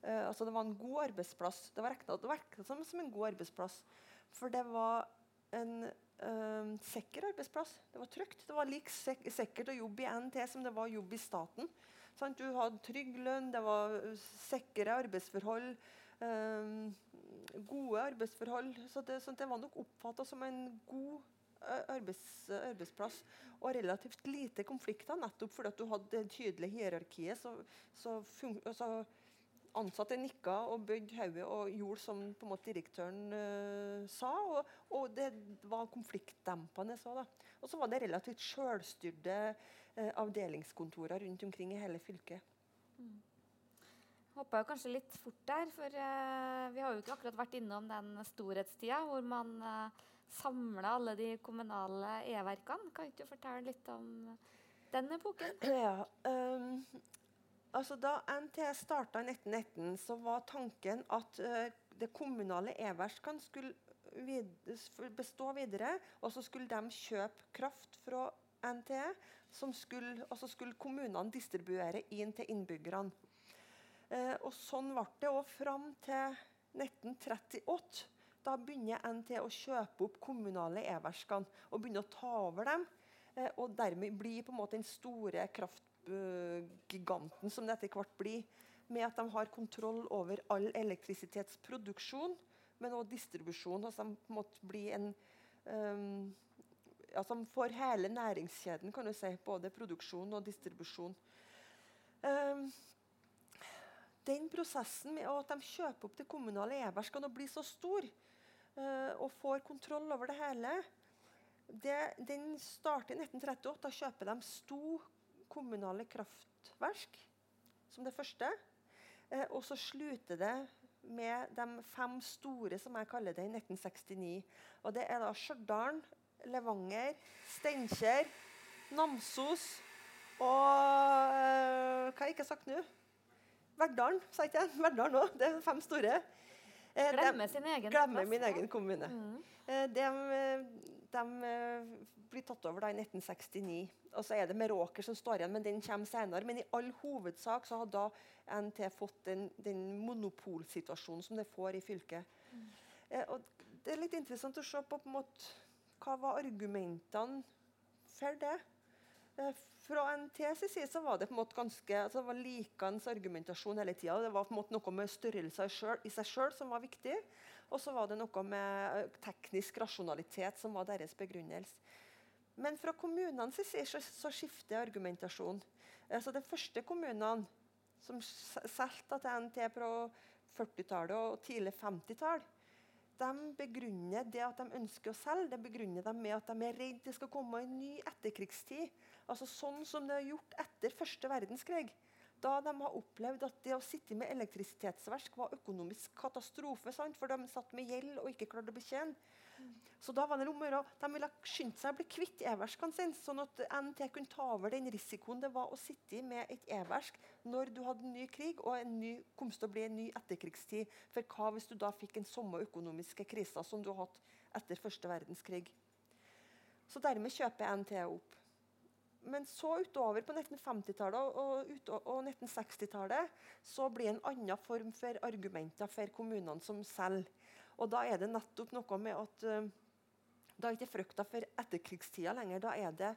uh, altså det var en god arbeidsplass. Det var regna som, som en god arbeidsplass. For det var en sikker arbeidsplass. Det var trygt. Det var like sikkert å jobbe i NT som det var å jobbe i staten. Sant? Du hadde trygg lønn, det var sikre arbeidsforhold. Um, gode arbeidsforhold. Så det, så det var nok oppfatta som en god arbeids, arbeidsplass. Og relativt lite konflikter, nettopp fordi du hadde det tydelige hierarkiet. Så, så, så ansatte nikka og bøyde hodet og gjorde som på en måte direktøren uh, sa. Og, og, det var konfliktdempende. Så, da. Og så var det relativt sjølstyrte uh, avdelingskontorer rundt omkring i hele fylket. Mm. Hoppa jo kanskje litt fort der, for uh, vi har jo ikke akkurat vært innom den storhetstida hvor man uh, samla alle de kommunale e-verkene. Kan ikke du fortelle litt om den epoken? Ja, um, altså Da NT starta i 1919, så var tanken at uh, det kommunale e-verkene skulle vid bestå videre. Og så skulle de kjøpe kraft fra NTE, skulle, og så skulle kommunene distribuere inn til innbyggerne. Uh, og Sånn ble det òg fram til 1938. Da begynner NT å kjøpe opp kommunale e-verkene og begynne å ta over dem. Eh, og dermed bli på en måte den store kraftgiganten som det etter hvert blir. Med at de har kontroll over all elektrisitetsproduksjon, men også distribusjon. Altså de måtte bli en um, altså de får hele næringskjeden, kan du si. Både produksjon og distribusjon. Um, den prosessen med at de kjøper opp det kommunale e-verkene og blir så stor, uh, og får kontroll over det hele. Det, den starter i 1938. Da kjøper de Sto kommunale kraftverk som det første. Eh, og så slutter det med de fem store, som jeg kaller det, i 1969. Og det er da Stjørdal, Levanger, Steinkjer, Namsos og øh, Hva har jeg ikke sagt nå? Verdalen, sa ikke jeg? Verdalen òg. Det er fem store. Eh, glemme sin egen Glemme min egen kommune. Mm. Eh, de, de, blir tatt over da i 1969. Og så er det Meråker som står igjen, men den kommer senere. Men i all hovedsak så har da NT fått den, den monopolsituasjonen som det får i fylket. Mm. og det er litt interessant å se på, på en måte, hva var argumentene for det. Fra NTs side så var det på en måte ganske, altså det var likens argumentasjon hele tida. Det var på en måte noe med størrelser i seg sjøl som var viktig. Og så var det noe med eh, teknisk rasjonalitet som var deres begrunnelse. Men fra kommunenes side så, så skifter argumentasjonen. Altså de første kommunene som solgte til NT på 40-tallet og tidlig 50-tall, de begrunner det at de ønsker å selge, det begrunner de med at de er redd det skal komme en ny etterkrigstid. Altså Sånn som det er gjort etter første verdenskrig. Da de har opplevd at det å sitte med elektrisitetsverk var økonomisk katastrofe. Sant? For de satt med gjeld og ikke klarte å betjene. Så da var det om De ville skynde seg å bli kvitt e-verskene sine, sånn at NT kunne ta over den risikoen det var å sitte med et e-versk når du hadde en ny krig og en ny, kom til å bli en ny etterkrigstid. For hva hvis du da fikk en samme økonomiske krise som du har hatt etter første verdenskrig? Så dermed kjøper NT opp. Men så utover på 1950-tallet og, og 1960-tallet så blir en annen form for argumenter for kommunene som selger. Og da er det nettopp noe med at uh, da er ikke frykta for etterkrigstida lenger. Da er det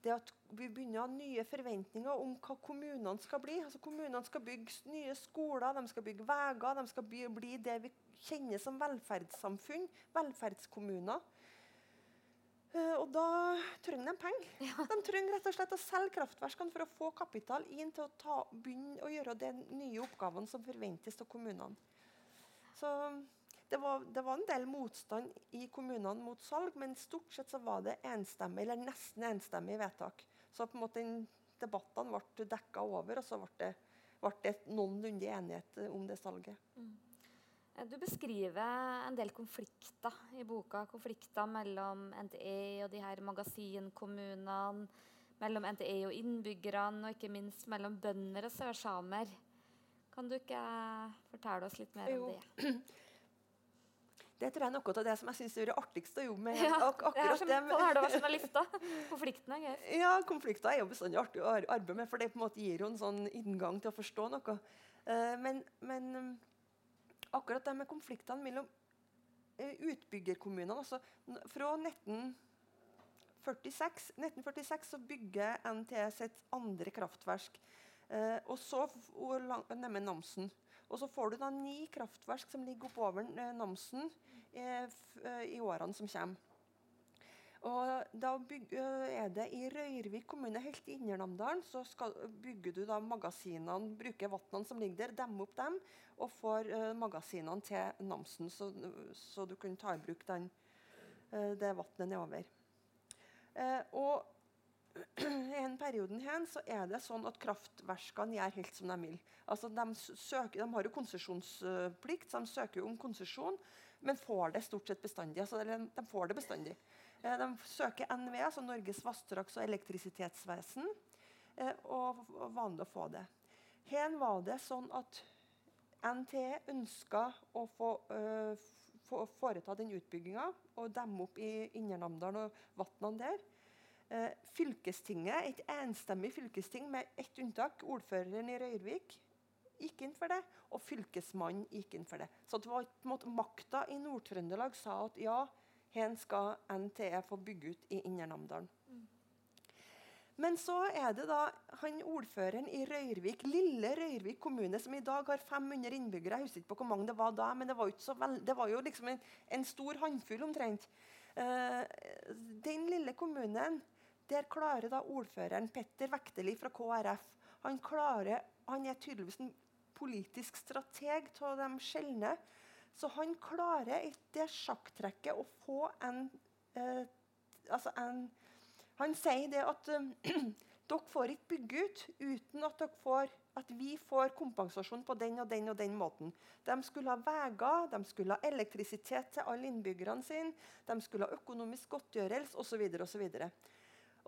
det at vi begynner å ha nye forventninger om hva kommunene skal bli. Altså Kommunene skal bygge nye skoler, de skal bygge veier, de skal bli det vi kjenner som velferdssamfunn. Velferdskommuner. Uh, og da trenger de penger. Ja. De trenger rett og slett å selge kraftverkene for å få kapital inn til å ta, begynne å gjøre de nye oppgavene som forventes av kommunene. Så det var, det var, en del motstand i kommunene mot salg, men stort sett så var det enstemmig, eller nesten enstemmig vedtak. Så på en måte debattene ble dekka over, og så ble det, ble det noenlunde enighet om det salget. Mm. Du beskriver en del konflikter i boka. Konflikter mellom NTE og de her magasinkommunene. Mellom NTE og innbyggerne, og ikke minst mellom bønder og sørsamer. Kan du ikke fortelle oss litt mer om det? Det tror jeg er noe av det som jeg syns er det artigste å jobbe med. Ja, ak akkurat det er det du vært journalista? Konfliktene er gøy. Ja, konflikter er jo bestandig artig å arbeide med, for det på en måte gir jo en sånn inngang til å forstå noe. Uh, men, men akkurat det med konfliktene mellom uh, utbyggerkommunene altså, Fra 1946, 1946 så bygger NTS et andre kraftverk. Eh, og så nærmere Namsen. Og så får du da ni kraftverk som ligger oppover Namsen Eh, eh, i årene som kommer. Og da bygger, er det I Røyrvik kommune, helt i Indre så skal, bygger du da magasinene, bruker vannene som ligger der, demmer opp dem, og får uh, magasinene til Namsen, så, så, du kan ta i bruk den, uh, det vannet nedover. Uh, og i en perioden her så er det sånn at kraftverkene gjør helt som de vil. Altså de, søker, de har jo konsesjonsplikt, så de søker jo om konsesjon men får det stort sett bestandig. Altså, de får det bestandig. Eh, de søker NVE, altså Norges vassdrags- og elektrisitetsvesen, eh, og vanlig å få det. Her var det sånn at NTE ønska å få, uh, få foreta den utbygginga og demme opp i Indre og vannene der. Fylkestinget, Et enstemmig fylkesting med ett unntak, ordføreren i Røyrvik, gikk inn for det, og Fylkesmannen gikk inn for det. Så det var på måte Makta i Nord-Trøndelag sa at ja, her skal NTE få bygge ut i Indre Namdalen. Mm. Men så er det da han ordføreren i Røyrvik, lille Røyrvik kommune, som i dag har 500 innbyggere. Jeg husker ikke på hvor mange det var da, men det var, det var jo liksom en, en, stor håndfull omtrent. Uh, den lille kommunen, der klarer da ordføreren Petter Vekteli fra KrF han, klarer, han er tydeligvis en politisk strateg av de sjeldne. Så han klarer det sjakktrekket å få en, eh, altså en Han sier det at dere får ikke bygge ut uten at, får, at, vi får kompensasjon på den og den og den måten. De skulle ha veier, de skulle ha elektrisitet til alle innbyggerne sine, de skulle ha økonomisk godtgjørelse osv. osv.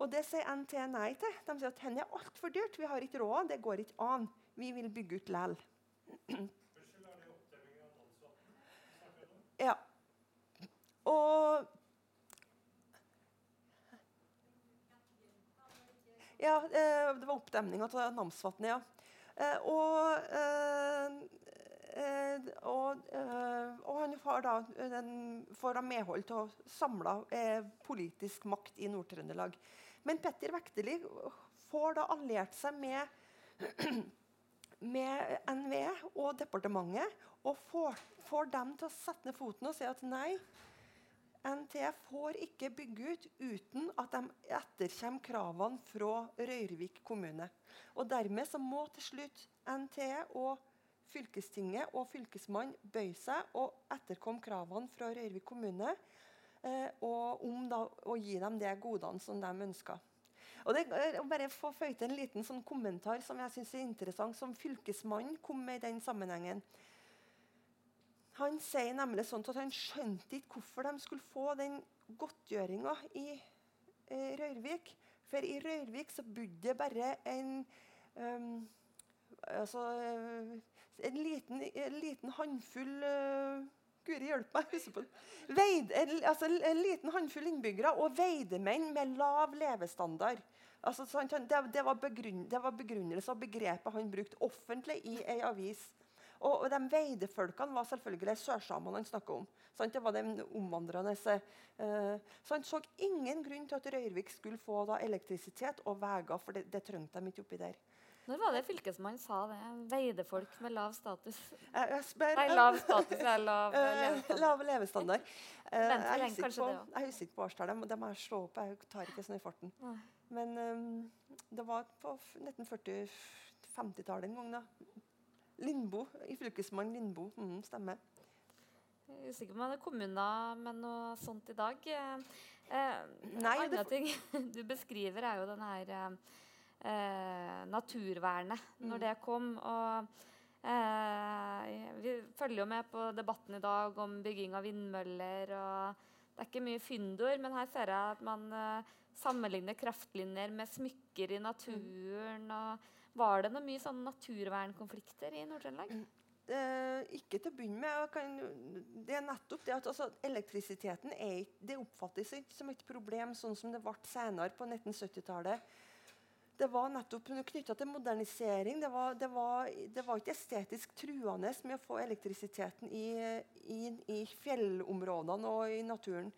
Og det sier NT nei til. De sier at dette er altfor dyrt, vi har ikke råd, det går ikke an. Vi vil bygge ut likevel. Ja. Og Ja, eh, det var oppdemninga av Namsvatnet, ja. Eh, og, eh, og, og, han får da, får da medhold til å samle politisk makt i Nord-Trøndelag. Men Petter Vekteli får da alliert seg med med NVE og departementet og får, får dem til å sette ned foten og si at nei, NTF får ikke bygge ut uten at de etterkommer kravene fra Røyrvik kommune. Og Dermed så må til slutt NTE og fylkestinget og fylkesmannen bøye seg og etterkomme kravene fra Røyrvik kommune eh, og om da, å gi dem de godene som de ønsker. Og det, bare få føye en liten sånn kommentar som jeg synes er interessant, som fylkesmannen kom med i den sammenhengen. Han sier nemlig sånn at han skjønte ikke hvorfor de skulle få den godtgjøringa i eh, Røyrvik. For i Røyrvik så bodde det bare en um, altså, en, liten, en liten håndfull uh, Guri hjelpe meg. på Veid, altså, en, liten håndfull innbyggere og veidemenn med lav levestandard. Altså, det, det, var begrunn, det var begrunnelse og begrepet han brukte offentlig i ei avis. Og, og de veidefolkene var selvfølgelig sørsamene han snakka om. Sant? Det var de omvandrende. Uh, så han så ingen grunn til at Røyrvik skulle få da, elektrisitet og veier, for det, det trengte de ikke oppi der. Når var det fylkesmannen sa det? Veidefolk med lav status? Jeg, spør, Nei, lav status er lav eh, levestandard. lav levestandard. Eh, jeg er ikke usikker på, på årstallet. Det må jeg slå opp. Jeg tar ikke sånn i farten. Nei. Men um, det var på 1940-50-tallet en gang. da. Lindbo, i fylkesmann Lindbo. Mm, stemmer. Er usikker på om det er kommuner med noe sånt i dag. Eh, eh, Nei, annen ting du beskriver, er jo denne her eh, naturvernet, naturvernet når Mm. det kom. Og eh, vi følger jo med på debatten i dag om bygging av vindmøller. og Det er ikke mye fyndord, men her ser jeg at man eh, sammenligner kraftlinjer med smykker i naturen. og Var det noe mye sånn naturvernkonflikter i Nord-Trøndelag? Eh, ikke til å begynne med. Kan, det er nettopp det at altså, elektrisiteten er, det oppfattes ikke som et problem, sånn som det ble senere på 1970-tallet. Det var nettopp knytta til modernisering. Det var, det, var, det var ikke estetisk truende med å få elektrisiteten i, i, i fjellområdene og i naturen.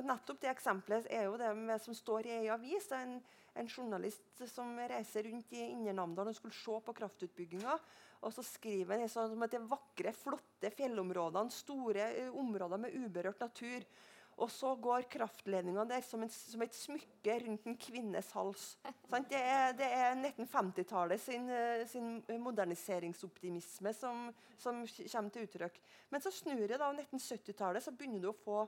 Nettopp det eksempelet er jo det med, som står i ei avis. En, en journalist som reiser rundt i Indre Namdal og skulle se på kraftutbygginga. Og så skriver han sånn om at det vakre, flotte fjellområdene, store uh, områder med uberørt natur. Og så går kraftledninga der som, en, som et smykke rundt en kvinnes hals. Det er, er 1950-tallet sin, eh, sin moderniseringsoptimisme som, som kommer til uttrykk. Men så snur det da, 1970-tallet, så begynner du å få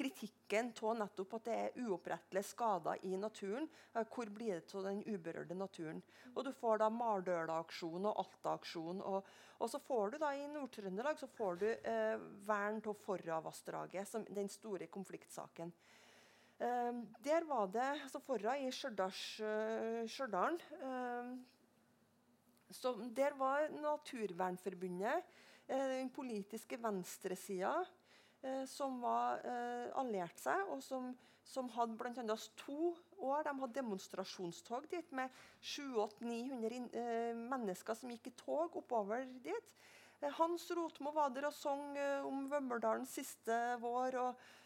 kritikken av nettopp at det er uopprettelige skader i naturen. Eh, hvor blir det av den uberørte naturen? Og Du får da Mardøla-aksjonen og Alta-aksjonen. Og, og, så får du da i Nord-Trøndelag så får du eh, vern av Forravassdraget, den store konfliktsaken. Eh, der var det altså Forra i eh, Stjørdal. Eh, så der var Naturvernforbundet, eh, den politiske venstresida, eh, som var eh, alliert seg, og som, som hadde bl.a. to år de hadde demonstrasjonstog dit med 700-900 eh, mennesker som gikk i tog oppover dit. Eh, Hans Rotmo var der og sang eh, om Vømmerdalens siste vår, og, eh,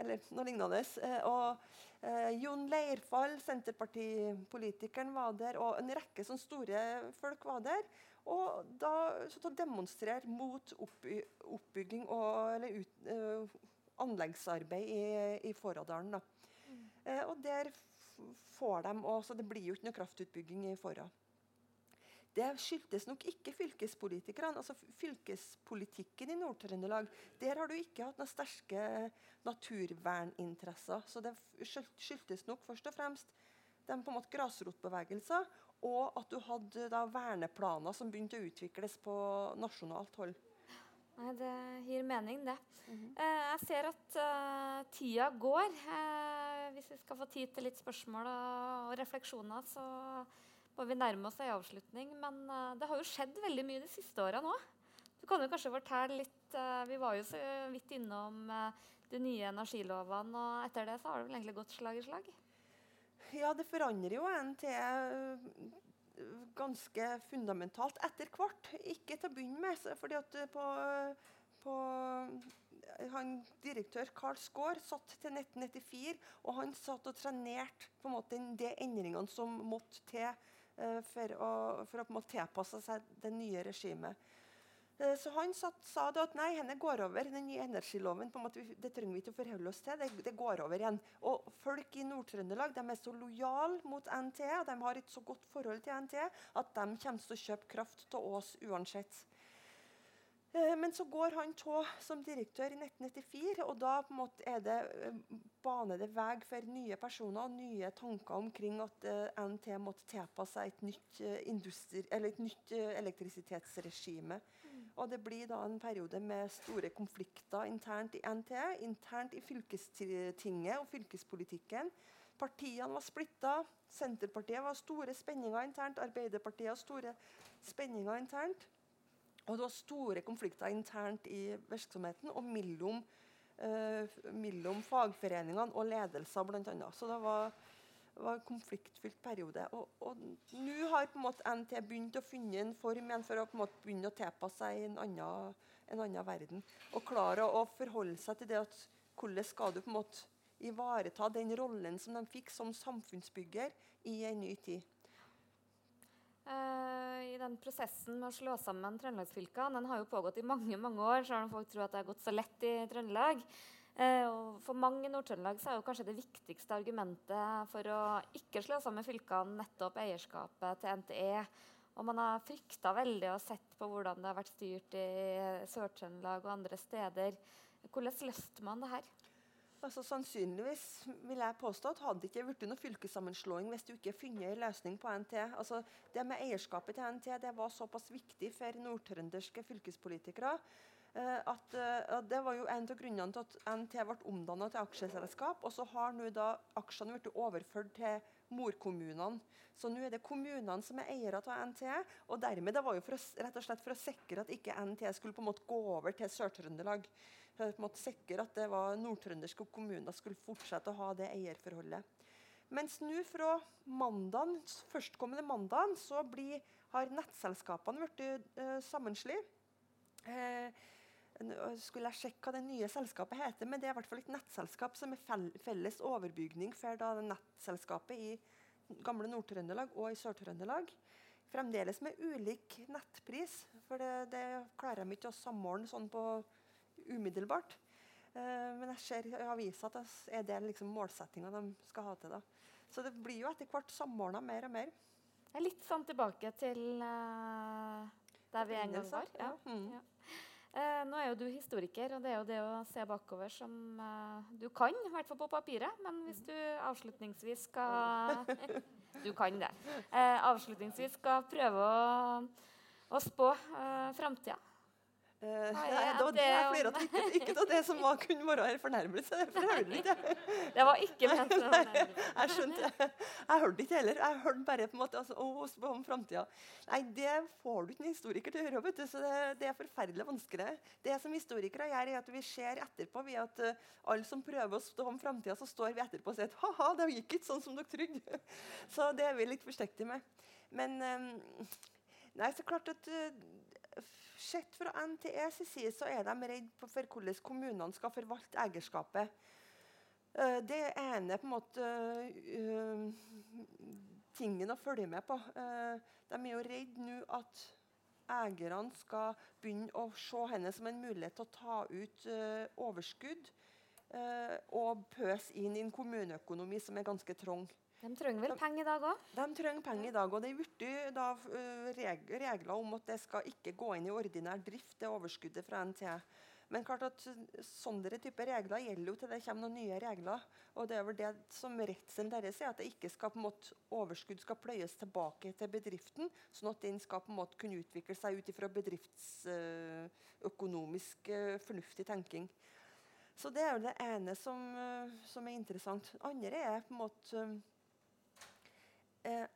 eller noe lignende. Eh, og eh, Jon Leirfall, Senterpartipolitikeren, var der, og en rekke sånne store folk var der. Og da så demonstrere mot oppby oppbygging og eller ut, eh, anleggsarbeid i, i Forradalen. Mm. Eh, og der får de også, Det blir jo ikke noe kraftutbygging i Forra. Det skyldtes nok ikke fylkespolitikerne. altså Fylkespolitikken i Nord-Trøndelag der har du ikke hatt noen sterke naturverninteresser. Så det skyldtes nok først og fremst de på en måte grasrotbevegelser, og at du hadde da verneplaner som begynte å utvikles på nasjonalt hold. Nei, det gir mening, det. Eh, jeg ser at uh, tida går. Eh, hvis vi skal få tid til litt spørsmål og, og refleksjoner, så må vi nærmer oss ei avslutning. Men eh, det har jo skjedd veldig mye de siste åra nå. Du kan jo kanskje fortelle litt eh, Vi var jo så vidt innom eh, de nye energilovene, og etter det så har det vel egentlig gått slag i slag? Ja, det forandrer jo en til ganske fundamentalt etter hvert. Ikke til å begynne med, fordi at på, på han, Direktør Karl Skaar satt til 1994, og han satt og trenerte på en måte de endringene som måtte til for, å, for å på en måte tilpasse seg det nye regimet. Uh, så han satt, sa at nei, henne går over. Den nye energiloven på en måte, det trenger vi ikke å forholde oss til. Det, det går over igjen. Og folk i Nord-Trøndelag er så lojale mot NTE og de har et så godt forhold til NTE at de kommer til å kjøpe kraft av oss uansett. Eh, men så går han av som direktør i 1994, og da på en måte er det eh, baner det vei for nye personer og nye tanker omkring at uh, NT måtte tilpasse seg et nytt, uh, et nytt uh, elektrisitetsregime. Mm. Og det blir da en periode med store konflikter internt i NT, internt i fylkestinget og fylkespolitikken. Partiene var splitta. Senterpartiet var store spenninger internt. Arbeiderpartiet var store spenninger internt. Og det var store konflikter internt i virksomheten og mellom, eh, mellom fagforeningene og ledelser, bl.a. Så det var, var en konfliktfylt periode. Og nå har på en måte NT begynt å finne en form igjen for å på en måte begynne å tilpasse seg en annen, en annen verden. Og klare å forholde seg til det at hvordan skal du på en måte ivareta den rollen som de fikk som samfunnsbygger i en ny tid. Uh, I den prosessen med å slå sammen trøndelagsfylkene den har jo pågått i mange mange år, selv om folk tror at det har gått så lett i Trøndelag. Uh, og for mange i Nord-Trøndelag er jo kanskje det viktigste argumentet for å ikke slå sammen fylkene nettopp eierskapet til NTE. Og man har frykta veldig og sett på hvordan det har vært styrt i Sør-Trøndelag og andre steder. Hvordan løste man det her? Altså, sannsynligvis vil jeg påstå at hadde ikke blitt noen fylkessammenslåing hvis du ikke funnet en løsning på NT. Altså, det med eierskapet til NT det var såpass viktig for nordtrønderske fylkespolitikere at, at uh, det var jo en av grunnene til at NT ble omdannet til aksjeselskap. Og så har nå da aksjene blitt overført til morkommunene. Så nå er det kommunene som er eiere av NT. Og dermed det var jo å, rett og slett for å sikre at ikke NT skulle på en måte gå over til Sør-Trøndelag for en måte sikre at det var nordtrønderske kommuner skulle fortsette å ha det eierforholdet. Mens nå fra mandagen, førstkommende mandag så blir, har nettselskapene blitt uh, sammenslått. Uh, skulle jeg sjekke hva det nye selskapet heter, men det er i hvert fall et nettselskap som er felles overbygning for da nettselskapet i gamle Nord-Trøndelag og i Sør-Trøndelag. Fremdeles med ulik nettpris, for det, det klarer de ikke å samordne sånn på umiddelbart. Uh, men jeg ser i avisa at det er det liksom målsettinga de skal ha til. da. Så det blir jo etter hvert samordna mer og mer. Det er litt sånn tilbake til uh, der vi en gang var. Ja. Mm. Ja. Uh, nå er jo du historiker, og det er jo det å se bakover som du kan. I hvert fall på papiret. Men hvis du avslutningsvis skal Du kan det. avslutningsvis skal prøve å, å spå uh, framtida. Uh, nei, det var det jeg flirer av. ikke, ikke av det som var, kunne være en fornærmelse. For jeg hørte ikke. Det var ikke ment som fornærmelse. Jeg skjønte Jeg hørte ikke heller. Jeg hørte bare på en måte altså, å, om framtida. Nei, det får du ikke en historiker til å høre. vet du, så det, det, er forferdelig vanskelig. Det som historikere gjør, er at vi ser etterpå ved at uh, alle som prøver å stå om framtida, så står vi etterpå og sier at ha-ha, det gikk ikke sånn som dere trodde. Så det er vi litt forsiktige med. Men um, nei, så klart at uh, Sett fra NTEs side så er de redd for hvordan kommunene skal forvalte eierskapet. Eh, det ene på en måte uh, tingen å følge med på. Uh, de er jo redd nå at eierne skal begynne å se henne som en mulighet til å ta ut overskudd og pøse inn i en kommuneøkonomi som er ganske trang. De trenger vel penger i dag òg? De trenger penger i dag. og Det er blitt da regler om at det skal ikke gå inn i ordinær drift, det overskuddet fra NTE. Men klart at sånne typer regler gjelder jo til det kommer noen nye regler. og det er vel det som redselen deres er, at det ikke skal på en måte, overskudd skal pløyes tilbake til bedriften, sånn at den skal på en måte kunne utvikle seg ut ifra bedriftsøkonomisk uh, fornuftig tenking. Så det er jo det ene som, som er interessant. Andre er på en måte eh,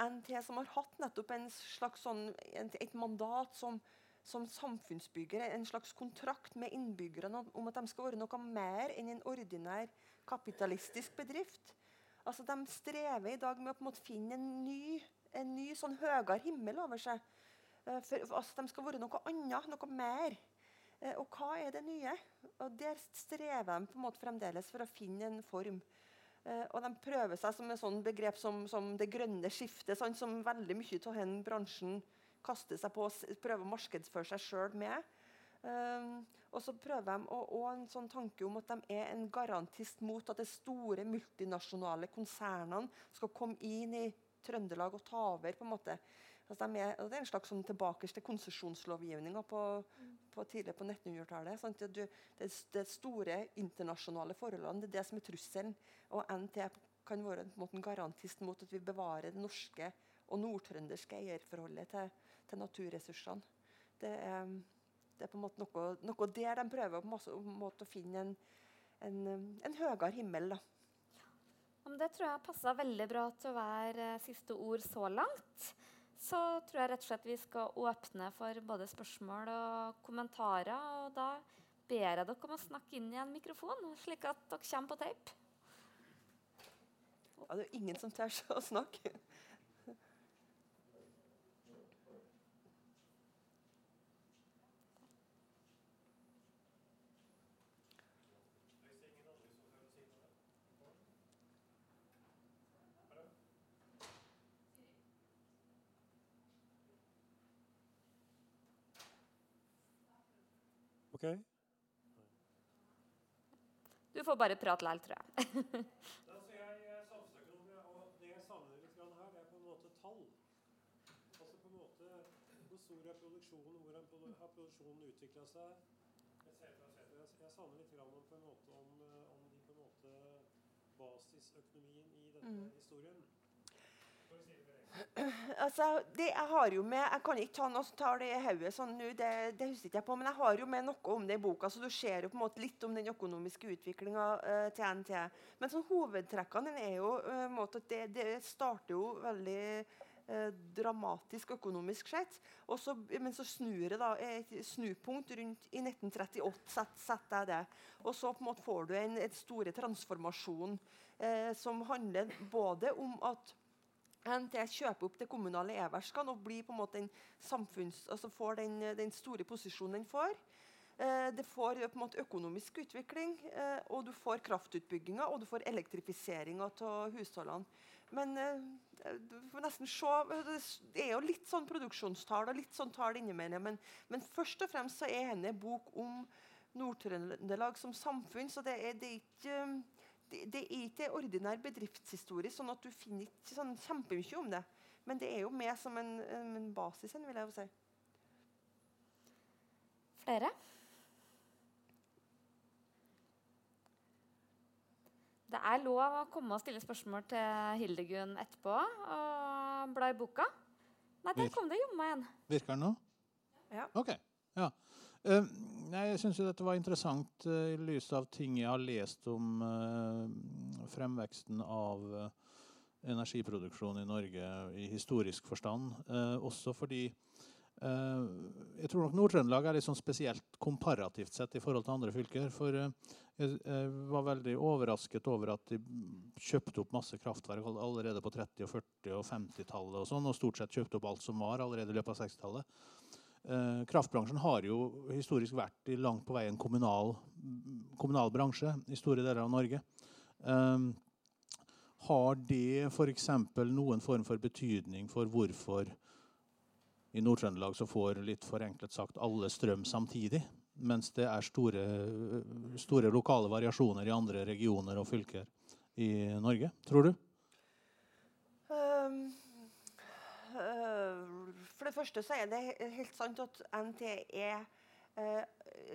NT som har hatt nettopp en slags sånn, et mandat som, som samfunnsbyggere, en slags kontrakt med innbyggerne om at de skal være noe mer enn en ordinær kapitalistisk bedrift. Altså, De strever i dag med å finne en ny, en ny sånn høyere himmel over seg. Eh, for, altså, de skal være noe annet, noe mer. Eh, og hva er det nye? Og Der strever de på en måte fremdeles for å finne en form. Eh, og de prøver seg som et sånn begrep som, som, det grønne skiftet, sånn, som veldig mye av den bransjen kaster seg på og prøver å markedsføre seg sjøl med. Um, og så prøver de å, og en sånn tanke om at de er en garantist mot at de store multinasjonale konsernene skal komme inn i Trøndelag og ta over. på en måte. Altså de er, det er en slags sånn tilbake til konsesjonslovgivninga på, på tidlig på 1900-tallet. Det, det, det store internasjonale forholdene det er det som er trusselen. Og NT kan være en, en garantist mot at vi bevarer det norske og nordtrønderske eierforholdet til, til naturressursene. Det er, det er, på en måte noe, noe der de prøver på en måte å finne en, en, en høyere himmel. Ja, det tror jeg passer veldig bra til å være eh, siste ord så langt. Så tror jeg rett og slett vi skal åpne for både spørsmål og kommentarer. Og da ber jeg dere om å snakke inn i en mikrofon, slik at dere kommer på tape. Ja, det er ingen som tør å snakke. OK? Du får bare prate likevel, tror jeg. altså jeg er samfunnsøkonom, og det jeg savner litt her, det er på en måte tall. Altså på en måte Hvor stor er produksjonen, hvordan har produksjonen utvikla seg? Et cetera, et cetera. Jeg savner litt grann på en måte om, om de på en måte basisøkonomien i denne mm. historien. Altså, det jeg har jo med, jeg kan ikke ta noe som tar det i hodet sånn nå, det, det, husker ikke jeg på, men jeg har jo med noe om det i boka. så Du ser jo på en måte litt om den økonomiske utviklinga uh, til NT. Men sånn, hovedtrekkene er jo uh, det, det, starter jo veldig uh, dramatisk økonomisk sett. Så, men så snur det da, et snupunkt rundt i 1938. Set, setter jeg det. Og så på en måte får du en, en store transformasjon som handler både om at NT kjøper opp det kommunale e-verskene og blir på en måte den samfunns, altså får den, den store posisjonen den får. Eh, det får på en måte økonomisk utvikling, eh, og du får kraftutbygginga og du får elektrifiseringa av husholdene. Men eh, du får nesten se, det er jo litt sånn produksjonstall og litt sånn tall innimellom. Men, men, først og fremst så er denne bok om Nord-Trøndelag som samfunn. så det er, det er ikke det, det, er ikke ordinær bedriftshistorie, sånn at du finner ikke sånn kjempemye om det. Men det er jo med som en, en basis, vil jeg jo si. Flere? Det er lov å komme og stille spørsmål til Hildegunn etterpå og bla i boka. Nei, der kom det jommen meg en. Virker den nå? Ja. Ok. Ja. Uh, nei, jeg syns dette var interessant uh, i lys av ting jeg har lest om uh, fremveksten av energiproduksjon i Norge i historisk forstand. også fordi jeg tror nok Nord-Trøndelag er litt sånn spesielt komparativt sett i forhold til andre fylker. For jeg, var veldig overrasket over at de kjøpte opp masse kraftverk allerede på 30-, og 40- og 50-tallet. Og sånn, og stort sett kjøpte opp alt som var allerede i løpet av 60-tallet. Eh, kraftbransjen har jo historisk vært i langt på vei en kommunal, kommunal bransje i store deler av Norge. Eh, har det f.eks. noen form for betydning for hvorfor i Nord-Trøndelag så får litt forenklet sagt alle strøm samtidig, mens det er store, store lokale variasjoner i andre regioner og fylker i Norge, tror du? Um, uh, for det første så er det helt sant at NTE eh,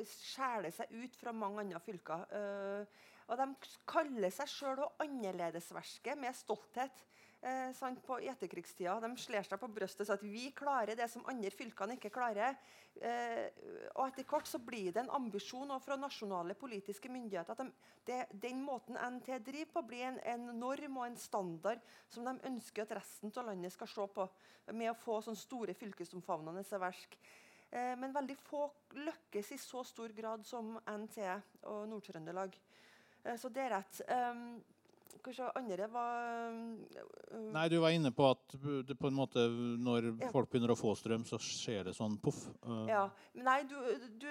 skjærer seg ut fra mange andre fylker. Eh, og de kaller seg sjøl annerledesverket med stolthet eh, sant, på etterkrigstida. De slår seg på brystet og sier at vi klarer det som andre fylkene ikke klarer. Eh, og Etter hvert så blir det en ambisjon fra nasjonale politiske myndigheter at de, det, den måten NT driver på, blir en, en, norm og en standard som de ønsker at resten av landet skal se på. Med å få sånne store fylkesomfavnende verk. Eh, men veldig få lykkes i så stor grad som NT og Nord-Trøndelag. Eh, så det er rett. Um, Kanskje andre var uh, Nei, Du var inne på at det på en måte når ja. folk begynner å få strøm, så skjer det sånn poff. Uh. Ja. Nei, du, du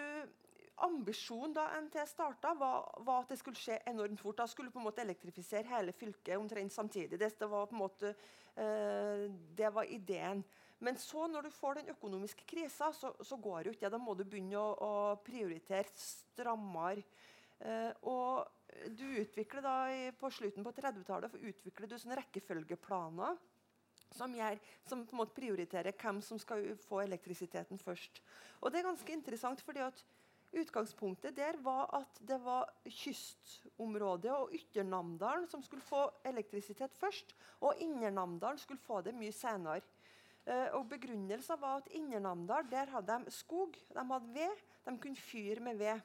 ambisjonen da NT starta, var, var, at det skulle skje enormt fort. Da skulle på en måte elektrifisere hele fylket omtrent samtidig. Det, det, var på en måte, uh, det var ideen. Men så når du får den økonomiske krisa, så, så går det jo ikke. Da må du begynne å, å prioritere strammere. Uh, og du utvikler da På slutten på 30-tallet utvikler du sånne rekkefølgeplaner som, gjør, som på en måte prioriterer hvem som skal få elektrisiteten først. Og det er ganske interessant, fordi at Utgangspunktet der var at det var kystområdet og Ytternamdalen som skulle få elektrisitet først, og Indre skulle få det mye senere. Uh, og Begrunnelsen var at Indre der hadde de skog, de hadde ved, de kunne fyre med ved.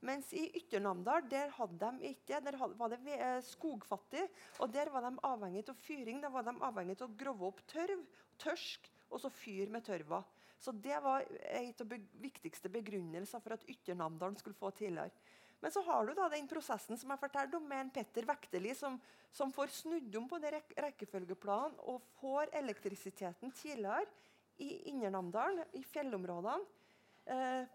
Mens i Ytternamdal der hadde de ikke, der var det eh, skogfattig. og Der var de avhengig av fyring. Der var de avhengig av å grove opp tørv, tørsk og så fyre med tørva. Så Det var en av de viktigste begrunnelser for at Ytternamdalen skulle få tidligere. Men så har du da den prosessen som jeg fortalte om, med en Petter Vekteli som, som får snudd om på det rek rekkefølgeplanen og får elektrisiteten tidligere i Indre Namdalen, i fjellområdene. Eh,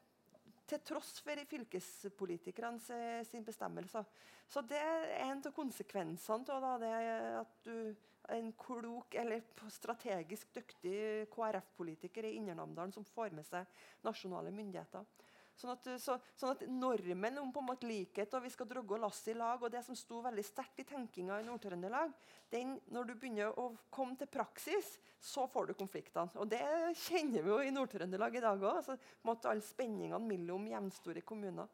til tross for fylkespolitikerne sin bestemmelse. Så det er en av konsekvensene av det at du en klok eller strategisk dyktig KrF-politiker i Indre Namdalen som får med seg nasjonale myndigheter. Sånn at, så, sånn at, Normen om på en måte likhet og vi skal drogge og lasse i lag, og det som sto veldig sterkt i tenkinga i Nord-Trøndelag, når du begynner å komme til praksis, så får du konfliktene. Og Det kjenner vi jo i Nord-Trøndelag i dag òg. Altså, alle spenningene mellom jevnstore kommuner.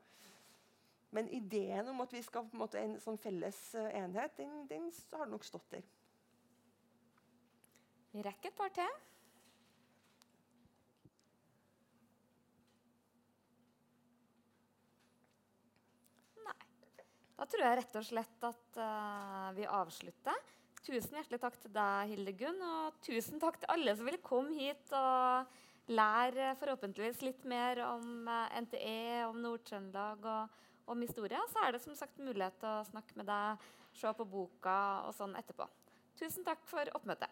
Men ideen om at vi skal på en måte en sånn felles eh, enhet, den, den har nok stått der. Vi rekker et par til. Da tror jeg rett og slett at uh, vi avslutter. Tusen hjertelig takk til deg, Hildegunn, og tusen takk til alle som ville komme hit og lære forhåpentligvis litt mer om eh, NTE, om Nord-Trøndelag og om historie. Så er det som sagt mulighet til å snakke med deg, se på boka og sånn etterpå. Tusen takk for oppmøtet.